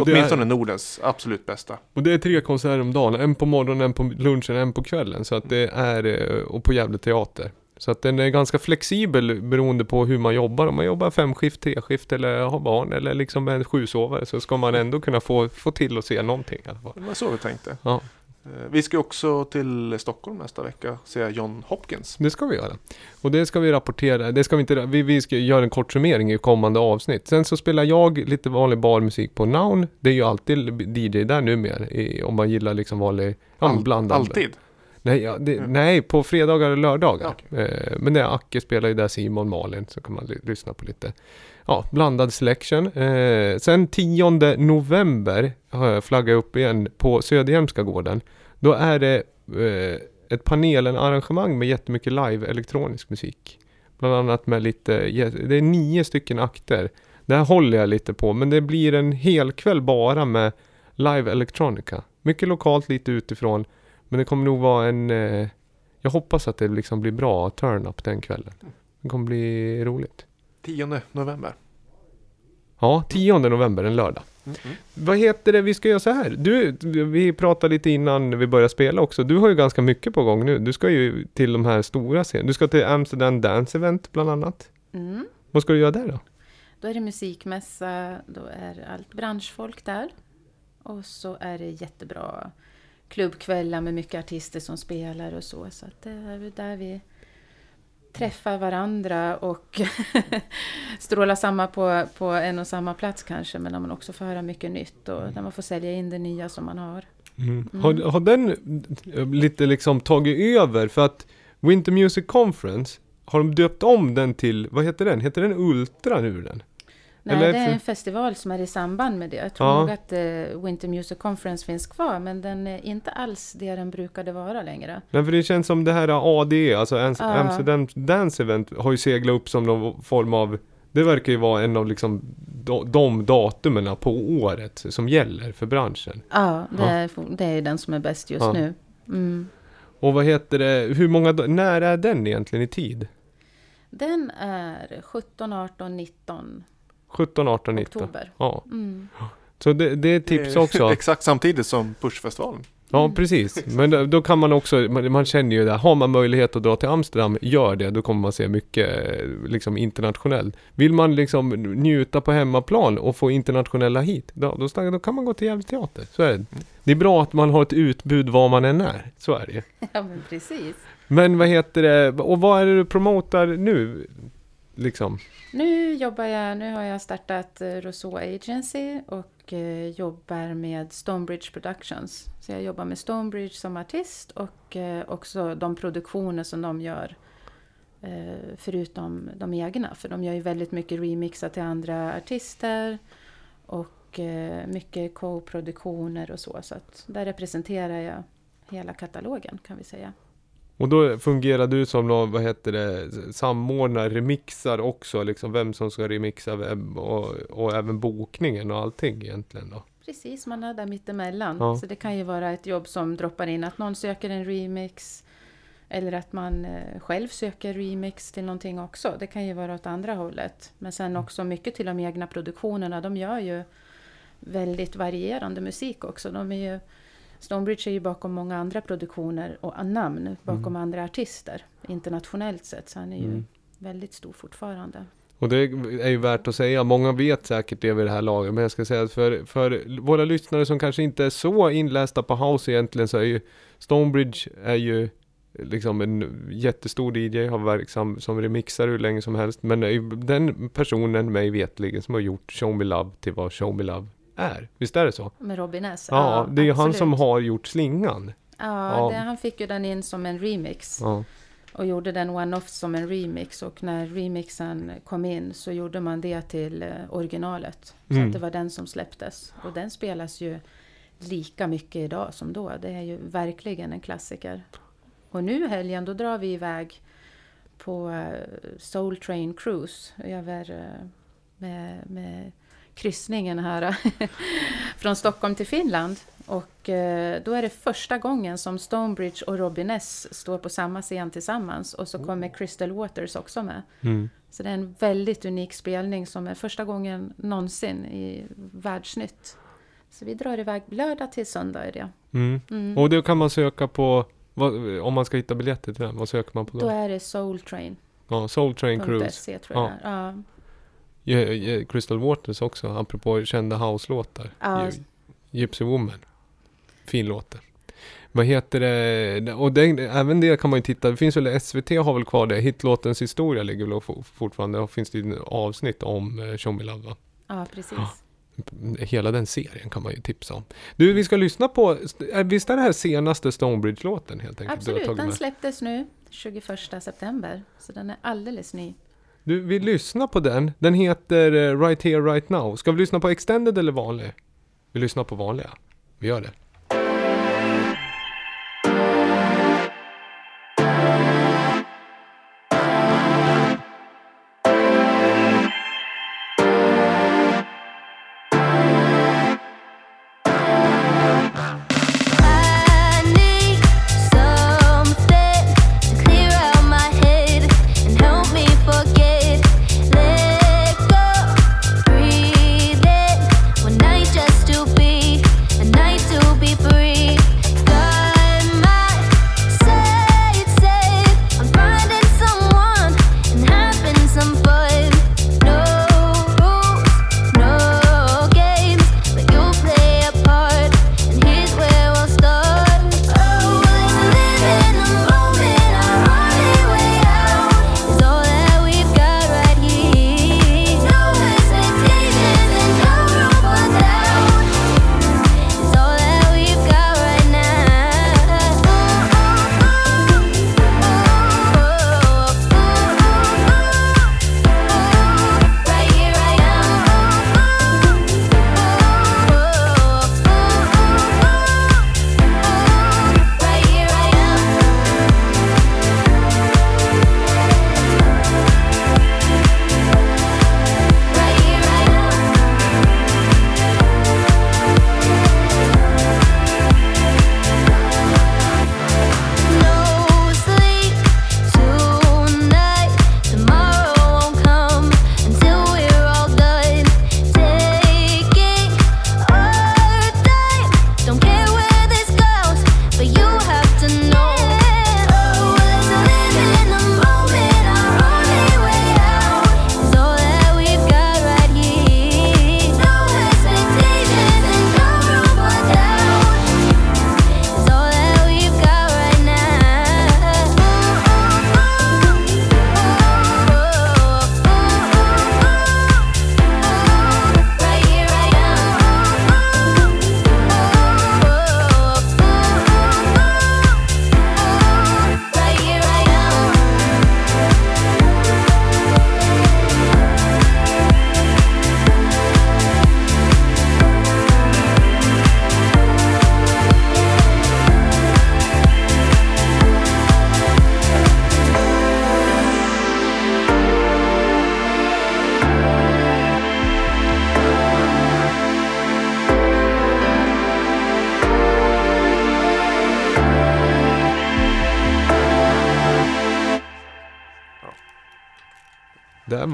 A: Och
B: Åtminstone
A: är,
B: Nordens absolut bästa.
A: och det är tre konserter om dagen. En på morgonen, en på lunchen, en på kvällen. Så att det är, eh, och på Gävle Teater. Så att den är ganska flexibel beroende på hur man jobbar. Om man jobbar femskift, treskift eller har barn eller liksom en sjusovare så ska man ändå kunna få, få till att se någonting i alla fall.
B: Det var så vi tänkte.
A: Ja.
B: Eh, Vi ska också till Stockholm nästa vecka se John Hopkins.
A: Det ska vi göra. Och det ska vi rapportera. Det ska vi inte, vi, vi ska göra en kort summering i kommande avsnitt. Sen så spelar jag lite vanlig barmusik på Noun. Det är ju alltid DJ där numera. Om man gillar liksom vanlig, ja,
B: All-
A: blandad.
B: Alltid.
A: Nej, ja, det,
B: Mm.
A: nej, på fredagar och lördagar.
B: Ja,
A: Eh, men det är Acke spelar ju där, Simon, Malin, så kan man ly- lyssna på lite. Ja, blandad selection. Eh, sen 10 november har jag flaggat upp igen på Söderhjälmska gården. Då är det eh, ett panelarrangemang med jättemycket live elektronisk musik. Bland annat med lite, det är nio stycken akter. Det här håller jag lite på, men det blir en hel kväll bara med live electronica. Mycket lokalt, lite utifrån. Men det kommer nog vara en... Eh, jag hoppas att det liksom blir bra turn-up den kvällen. Det kommer bli roligt.
B: 10 november.
A: Ja, 10 november, en lördag.
B: Mm, mm.
A: Vad heter det, vi ska göra så här. Du, vi pratade lite innan vi började spela också. Du har ju ganska mycket på gång nu. Du ska ju till de här stora scenerna. Du ska till Amsterdam Dance Event bland annat.
C: Mm.
A: Vad ska du göra där då?
C: Då är det musikmässa, då är allt branschfolk där. Och så är det jättebra klubbkvällar med mycket artister som spelar och så. Så att det är väl där vi träffar varandra och strålar samma på, på en och samma plats kanske. Men där man också får höra mycket nytt och där man får sälja in det nya som man har.
A: Mm. Har, har den eh, lite liksom tagit över? För att Winter Music Conference, har de döpt om den till, vad heter den? Heter den Ultra nu den?
C: Nej,
A: Eller
C: det är en festival som är i samband med det. Jag tror
A: Ja.
C: nog att eh, Winter Music Conference finns kvar, men den är inte alls det den brukade vara längre.
A: Nej för det känns som det här ADE, alltså Am-
C: Ja.
A: Amsterdam Dance Event har ju seglat upp som någon form av Det verkar ju vara en av liksom de, datumen på året som gäller för branschen.
C: Ja, det,
A: Ja.
C: Är, det är den som är bäst just
A: Ja.
C: nu. Mm.
A: Och vad heter det, hur många, när är den egentligen i tid?
C: Den är 17, 18, 19
A: 17, 18, 19?
C: oktober.
A: Ja,
C: Mm.
A: så det, det är tips också.
B: Exakt samtidigt som Pushfestivalen.
A: Ja, precis. Men då, då kan man också, man, man känner ju det, har man möjlighet att dra till Amsterdam, gör det. Då kommer man se mycket liksom internationellt. Vill man liksom njuta på hemmaplan och få internationella hit, då, då, då kan man gå till Gävle Teater. Så är det. Det är bra att man har ett utbud var man än är. Så är det.
C: Ja, men precis.
A: Men vad heter det, och vad är det du promotar nu? Liksom.
C: Nu jobbar jag, nu har jag startat eh, Rousseau Agency och eh, jobbar med Stonebridge Productions. Så jag jobbar med Stonebridge som artist och eh, också de produktioner som de gör. Förutom de egna, för de gör ju väldigt mycket remixar till andra artister. Och mycket co-produktioner och så. Så att där representerar jag hela katalogen kan vi säga.
A: Och då fungerar du som någon, vad heter det, samordnar, remixar också, liksom vem som ska remixa vem och, och även bokningen och allting egentligen då.
C: Precis, man är där mittemellan.
A: Ja.
C: Så det kan ju vara ett jobb som droppar in att någon söker en remix. Eller att man eh, själv söker remix till någonting också. Det kan ju vara åt andra hållet. Men sen också mycket till de egna produktionerna. De gör ju väldigt varierande musik också. De är ju, Stonebridge är ju bakom många andra produktioner och namn bakom andra artister internationellt sett. Så han är ju
A: Mm.
C: väldigt stor fortfarande.
A: Och det är ju värt att säga, många vet säkert det vid det här laget, men jag ska säga att för, för våra lyssnare som kanske inte är så inlästa på house egentligen så är ju Stonebridge är ju liksom en jättestor DJ, har verksam som remixar hur länge som helst, men är ju den personen mig vetligen som har gjort Show Me Love till vad Show Me Love är. Visst är det så?
C: Med Robin S.
A: Ja, det är ju han som har gjort slingan.
C: Ja,
A: Ja.
C: Det, han fick ju den in som en remix.
A: Ja.
C: och gjorde den one-off som en remix och när remixen kom in så gjorde man det till eh, originalet. Så
A: Mm.
C: att det var den som släpptes. Och den spelas ju lika mycket idag som då. Det är ju verkligen en klassiker. Och nu helgen då drar vi iväg på eh, Soul Train Cruise över eh, med, med kryssningen här från Stockholm till Finland. Och eh, då är det första gången som Stonebridge och Robin S står på samma scen tillsammans och så kommer Crystal Waters också med.
A: Mm.
C: Så det är en väldigt unik spelning som är första gången någonsin i världsnytt. Så vi drar iväg lördag till söndag är det.
A: Mm.
C: Mm.
A: Och det kan man söka på, vad, om man ska hitta biljetter till den, vad söker man på då?
C: Då är det soultrain.se
A: Ja, Soul Train Cruise.
C: tror jag. Ja.
A: Crystal Waters också, apropå kända house-låtar.
C: Ja.
A: Gy- Gypsy Woman. Fin låt. Vad heter det? Och det, även det kan man ju titta, det finns väl, SVT har väl kvar det, hitlåtens historia ligger väl for- fortfarande, och finns det ju avsnitt om eh, Show Me Love va?
C: ja, precis.
A: Ja. Hela den serien kan man ju tipsa om. Du, vi ska lyssna på, visst är det här senaste Stonebridge-låten helt enkelt?
C: Absolut, den släpptes nu 21 september. Så den är alldeles ny.
A: Du, vi lyssnar på den. Den heter eh, Right Here Right Now. Ska vi lyssna på extended eller vanlig? Vi lyssnar på vanliga. Vi gör det.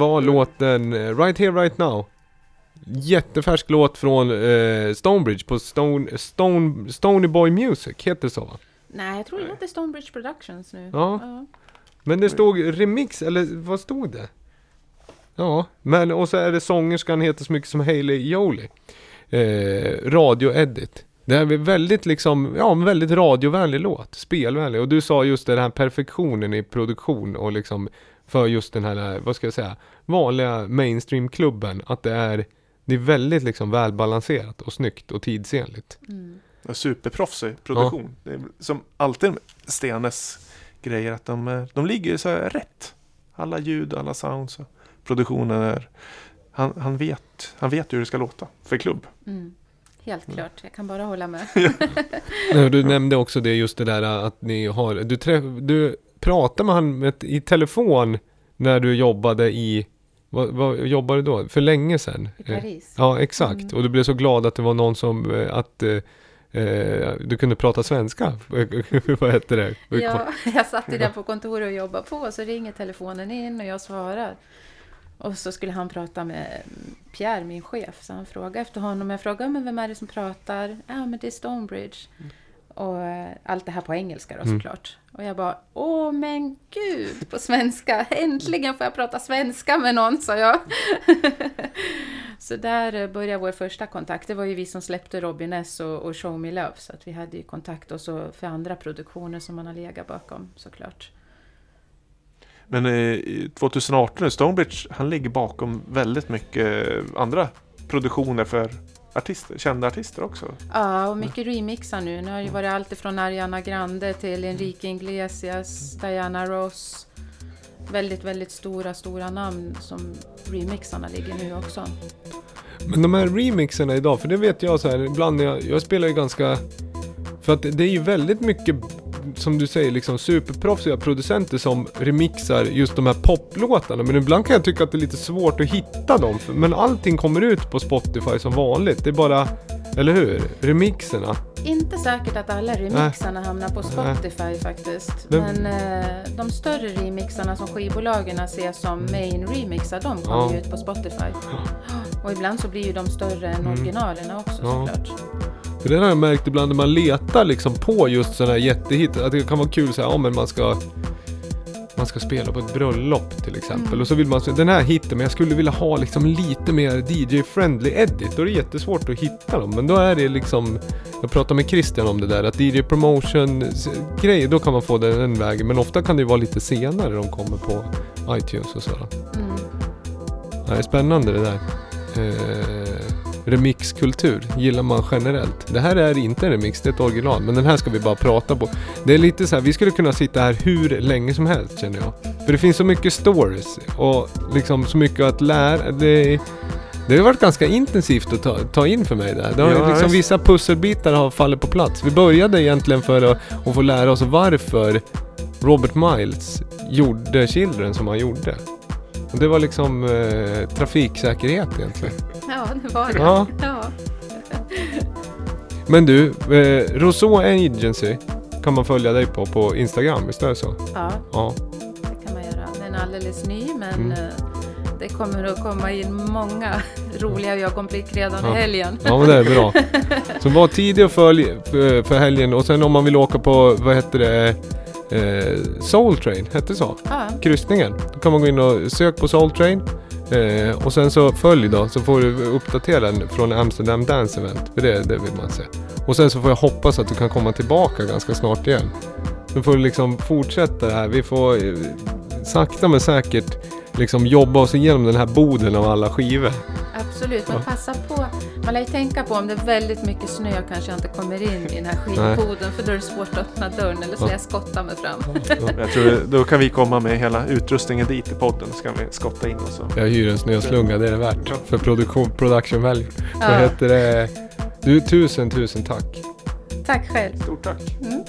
A: Var låten eh, Right Here Right Now. Jättefärsk låt från eh, Stonebridge på Stone, Stone, Stony Boy Music, heter det så va?
C: Nej, jag tror det heter Stonebridge Productions nu.
A: Ja. Men det stod remix, eller vad stod det? Ja, men och så är det sångerskan heter så mycket som Hailey Jolie. Eh, radio-edit. Det är väldigt liksom, ja en väldigt radiovänlig låt, spelvänlig. Och du sa just det här perfektionen i produktion och liksom för just den här, vad ska jag säga, vanliga mainstream-klubben. Att det är, det är väldigt liksom välbalanserat och snyggt och tidsenligt.
C: Mm.
B: Superproffsig produktion. Det är som alltid med Stenes grejer att de, är- de ligger så här rätt. Alla ljud, alla sounds. och Produktionen är... Han, han, vet, han vet hur det ska låta för klubb.
C: Mm. Helt klart, jag kan bara hålla med.
A: Ja, Du nämnde också det just det där att ni har, du, träff, du pratade med han i telefon när du jobbade i, vad, vad jobbade du då? För länge sedan?
C: I Paris.
A: Ja, exakt.
C: Mm.
A: Och du blev så glad att det var någon som, eh, att eh, eh, du kunde prata svenska. vad hette det?
C: Ja, jag satt ju där på kontoret och jobbade på så ringer telefonen in och jag svarar. Och så skulle han prata med Pierre, min chef, så han frågade efter honom. Jag frågade men vem är det som pratar? Ja, men det är Stonebridge. Och eh, allt det här på engelska då
A: Mm.
C: såklart. Och jag bara, åh men gud, på svenska. Äntligen får jag prata svenska med någon, sa jag. så där eh, började vår första kontakt. Det var ju vi som släppte Robin S och, och Show Me Love. Så att vi hade ju kontakt också för andra produktioner som man har legat bakom såklart.
B: Men eh, i 2018 nu, Stonebridge, han ligger bakom väldigt mycket andra produktioner för artister, kända artister också.
C: Ja, och mycket remixar nu. Nu har ju varit allt ifrån Ariana Grande till Enrique Iglesias, Diana Ross. Väldigt, väldigt stora, stora namn som remixarna ligger nu också.
A: Men de här remixerna idag, för det vet jag så här, ibland när jag, jag spelar ju ganska... För att det är ju väldigt mycket, som du säger, liksom superproffsiga producenter som remixar just de här poplåtarna. Men ibland kan jag tycka att det är lite svårt att hitta dem. Men allting kommer ut på Spotify som vanligt. Det är bara, eller hur? Remixerna.
C: Inte säkert att alla remixarna hamnar på Spotify faktiskt.
A: Det-
C: Men eh, de större remixarna som skivbolagen ser som main remixar, de kommer
A: Ja.
C: ju ut på Spotify. Och ibland så blir ju de större än originalerna också
A: Mm. Ja.
C: såklart.
A: För det har jag märkt ibland när man letar liksom på just sådana här jättehit. Att det kan vara kul så här, ja men man ska man ska spela på ett bröllop till exempel.
C: Mm.
A: Och så vill man, den här hitten, men jag skulle vilja ha liksom lite mer DJ-friendly edit. Då är det jättesvårt att hitta dem. Men då är det liksom, jag pratade med Christian om det där, att DJ promotion s- grejer, då kan man få den, den vägen. Men ofta kan det ju vara lite senare de kommer på iTunes och så.
C: Mm.
A: Ja, det är spännande det där. Eh, remixkultur gillar man generellt. Det här är inte en remix, det är ett original. Men den här ska vi bara prata på. Det är lite så här, vi skulle kunna sitta här hur länge som helst känner jag. För det finns så mycket stories och liksom så mycket att lära. Det, det har varit ganska intensivt att ta, ta in för mig där. Det har
B: Ja,
A: liksom, vissa pusselbitar har fallit på plats. Vi började egentligen för att, att få lära oss varför Robert Miles gjorde Children som han gjorde. Och det var liksom eh, trafiksäkerhet egentligen.
C: Ja, det var det.
A: Ja.
C: Ja.
A: Men du, eh, Rousseau Agency kan man följa dig på på Instagram, visst är det så?
C: ja,
A: Ja.
C: det kan man göra. Den är alldeles ny men
A: Mm.
C: eh, det kommer att komma in många roliga ögonblick redan
A: Ja.
C: i helgen.
A: Ja men det är bra. Så var tidig och följ för, för helgen och sen om man vill åka på, vad heter det, eh, Soul Train, hette så?
C: Ja,
A: Kryssningen. Då kan man gå in och söka på Soul Train. Eh, och sen så följ då, så får du uppdatera den från Amsterdam Dance Event. För det, det vill man se. Och sen så får jag hoppas att du kan komma tillbaka ganska snart igen. Så får du liksom fortsätta det här. Vi får eh, sakta men säkert liksom jobba oss igenom den här boden av alla skivor.
C: Absolut. Men passa på. Man lär ju tänka på om det är väldigt mycket snö kanske jag inte kommer in i den här skivboden för då är det svårt att öppna dörren eller så
A: Ja.
C: lär jag skotta mig fram.
B: Jag tror då kan vi komma med hela utrustningen dit i podden så kan vi skotta in oss. och-
A: Jag hyr en snöslunga, det är det värt. För produktion, production value. Vad
C: Ja.
A: heter det? Du, tusen, tusen tack.
C: Tack själv.
B: Stort tack!
C: Mm.